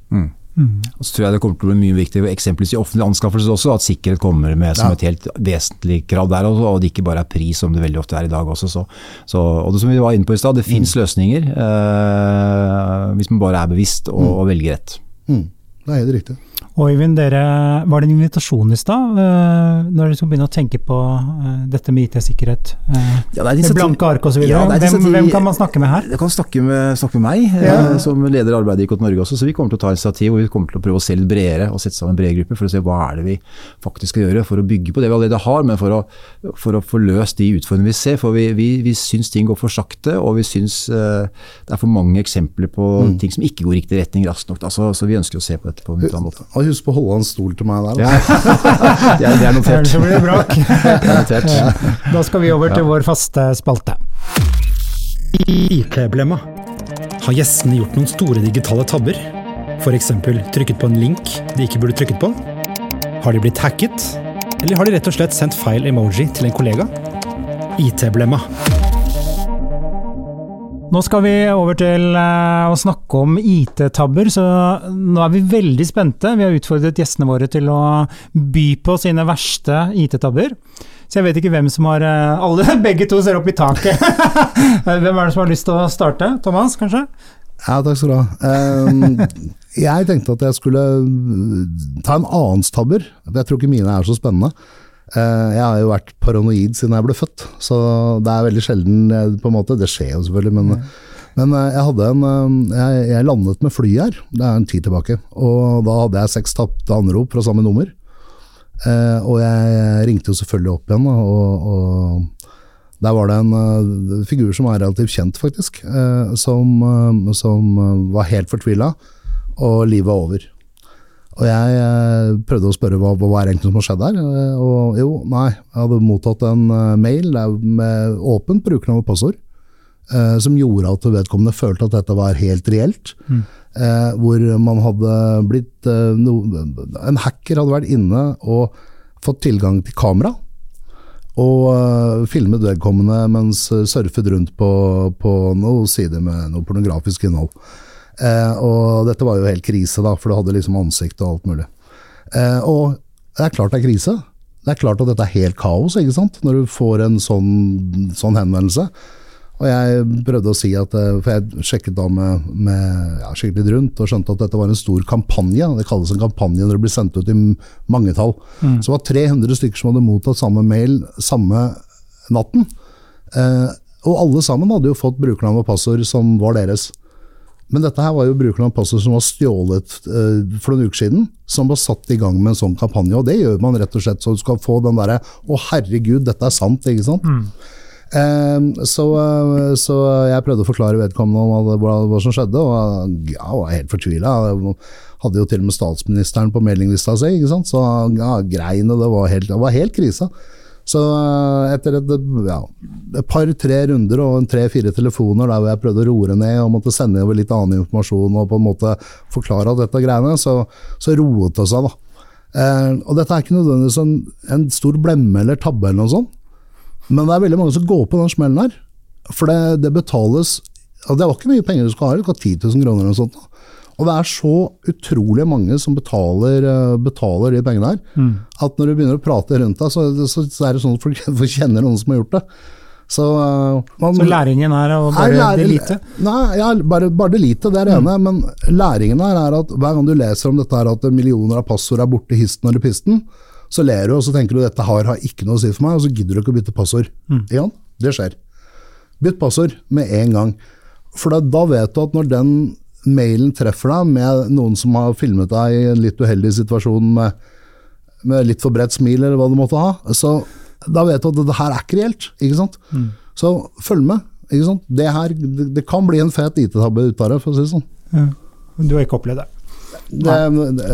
Og så tror jeg det kommer til å bli mye viktig, eksempelvis i offentlige anskaffelser også, at sikkerhet kommer med som et helt vesentlig krav der, også, og det ikke bare er pris som det veldig ofte er i dag også. Så, så, og det som vi var inne på i stad, det fins løsninger eh, hvis man bare er bevisst og, og velger rett. Mm. Det er helt riktig. Og Øyvind, dere, var det en invitasjon i stad, eh, når dere skulle begynne å tenke på eh, dette med IT-sikkerhet? eh, Ja, det er med blanke ark osv. Ja, hvem, hvem kan man snakke med her? Jeg kan snakke med, snakke med meg, Ja. som leder arbeidet i IKT Norge også. Så vi kommer til å ta initiativ og vi kommer til å prøve å se litt bredere og sette sammen en bred gruppe for å se hva er det vi faktisk skal gjøre for å bygge på det vi allerede har, men for å, for å få løst de utfordringene vi ser. For vi, vi, vi syns ting går for sakte, og vi syns det er for mange eksempler på ting som ikke går riktig retning raskt nok. Da. Så, så vi ønsker å se på dette på en annen måte. Og husk på å holde en stol til meg der. Ja. det, er, det er notert. Ellers blir det bråk. Det er. Da skal vi over til vår faste spalte. IT-blemma. Har gjestene gjort noen store digitale tabber? F.eks. trykket på en link de ikke burde trykket på? Har de blitt hacket? Eller har de rett og slett sendt feil emoji til en kollega? IT-blemma. Nå skal vi over til uh, å snakke om IT-tabber, så nå er vi veldig spente. Vi har utfordret gjestene våre til å by på sine verste IT-tabber. Så jeg vet ikke hvem som har uh, Alle, begge to ser opp i taket. hvem er det som har lyst til å starte? Thomas, kanskje? Ja, takk skal du ha. Um, jeg tenkte at jeg skulle ta en annens tabber. Jeg tror ikke mine er så spennende. Eh, jeg har jo vært paranoid siden jeg ble født, så det er veldig sjelden eh, på en måte, Det skjer jo selvfølgelig, men, ja. men eh, jeg, hadde en, jeg, jeg, landet med fly her, det er en tid tilbake. Og da hadde jeg seks tapte anrop fra samme nummer. Og jeg ringte jo selvfølgelig opp igjen, og, og der var det en figur som er relativt kjent, faktisk, som, som var helt fortvila, og livet var over. Og jeg eh, prøvde å spørre hva, hva er egentlig som har skjedd her. Eh, og jo, nei, jeg hadde mottatt en eh, mail med åpent brukernavn og passord. Eh, som gjorde at vedkommende følte at dette var helt reelt. Mm. Eh, hvor man hadde blitt eh, no, En hacker hadde vært inne og fått tilgang til kamera. Og filmet vedkommende mens surfet rundt på, på noen sider med noe pornografisk innhold. Eh, og dette var jo helt krise, da, for du hadde liksom ansikt og alt mulig. Eh, og det er klart det er krise. Det er klart at dette er helt kaos, ikke sant, når du får en sånn, sånn henvendelse. Og jeg prøvde å si at eh, For jeg sjekket da med, med ja, skikkelig rundt og skjønte at dette var en stor kampanje. Det kalles en kampanje når det blir sendt ut i mangetall. Mm. Så det var 300 stykker som hadde mottatt samme mail samme natten. Eh, og alle sammen hadde jo fått brukernavn og passord som var deres. Men dette her var jo brukeren av passet som var stjålet uh, for noen uker siden, som var satt i gang med en sånn kampanje. Og det gjør man rett og slett så du skal få den derre 'Å, herregud, dette er sant', ikke sant. Mm. Uh, så, uh, så, jeg prøvde å forklare vedkommende om hva, som skjedde, og ja, var helt fortvila. Hadde jo til og med statsministeren på meldinglista si, så ja, greiene, det var helt, det var helt krise. Så eh, etter et, ja, et par-tre runder og tre-fire telefoner der hvor jeg prøvde å roe ned og måtte sende over litt annen informasjon og på en måte forklare dette greiene, så, så roet det seg. da. Eh, og dette er ikke nødvendigvis en, en, stor blemme eller tabbe, eller noe sånt, men det er veldig mange som går på den smellen her. For det, det betales og Det var ikke mye penger du skal ha, du skal 10 000 kroner eller noe sånt. Og det er så utrolig mange som betaler, eh, betaler de pengene her, mm. at når du begynner å prate rundt deg, så, så, så, er det sånn at folk kjenner noen som har gjort det. Så, man, så læringen er å bare lære, det? Nei, ja, bare, bare det det er det mm. ene. Men læringen her er at hver gang du leser om dette her at millioner av passord er borte histen eller pisten, så ler du og så tenker du dette har, har ikke noe å si for meg, og så gidder du ikke å bytte passord. Mm. Ja, det skjer. Bytt passord med en gang. For da vet du at når den mailen treffer deg med noen som har filmet deg i en litt uheldig situasjon med, med litt for bredt smil, eller hva du måtte ha, så da vet du at det her er ikke reelt. ikke sant? Mm. Så følg med. ikke sant? Det, her, det, det kan bli en fet IT-tabbe ut av det, for å si det sånn. Ja. Du har ikke opplevd det? Det, jeg,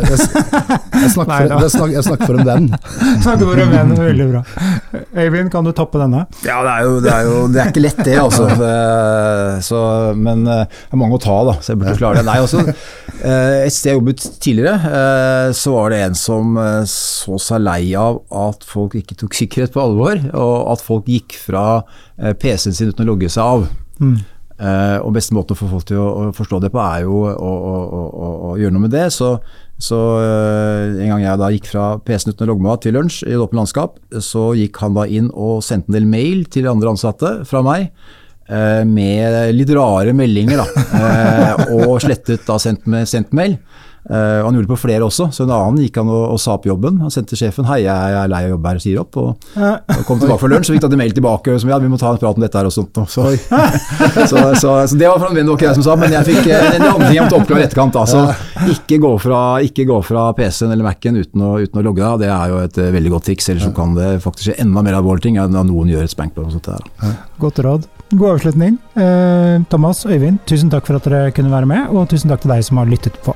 jeg, snakker jeg, snakker, jeg, snakker for, en venn. snakker for en venn, Veldig bra. Øyvind, kan du toppe denne? Ja, det er jo, det er, jo, det er ikke lett det, altså. Så, men eh, det er mange å ta, da, så jeg burde klare det. Nei, også, altså, eh, et sted jeg jobbet tidligere, eh, så var det en som så seg lei av at folk ikke tok sikkerhet på alvor, og at folk gikk fra PC-en sin uten å logge seg av. Mm. Uh, og beste måten få folk til å, å forstå det på, er jo å, å, å gjøre noe med det. Så, så uh, en gang jeg da gikk fra PC-en uten å logge meg av til lunsj i et åpent landskap, så gikk han da inn og sendte en del mail til andre ansatte fra meg. Uh, med litt rare meldinger, da. og slettet da sendt, sendt mail. Uh, han gjorde det på flere også, så en annen gikk han og, og sa opp jobben. Han sendte sjefen 'hei, jeg er lei av å jobbe her', og sier opp. Og, og kom tilbake for lunsj, så fikk han mail tilbake som ja, vi må ta en prat om dette her og sånt. Så, så, så, så, det var en det ikke jeg som sa, men jeg fikk eh, en andre ting jeg måtte oppklare i etterkant. Altså, ikke gå fra, fra PC-en eller Mac-en uten, uten, å logge av, det er jo et uh, veldig godt triks. Ellers så kan det faktisk skje enda mer alvorlige ting enn at noen gjør et spankball på og sånt der. Godt råd. God avslutning. Uh, Thomas, Øyvind, tusen takk for at dere kunne være med, og tusen takk til deg som har lyttet på.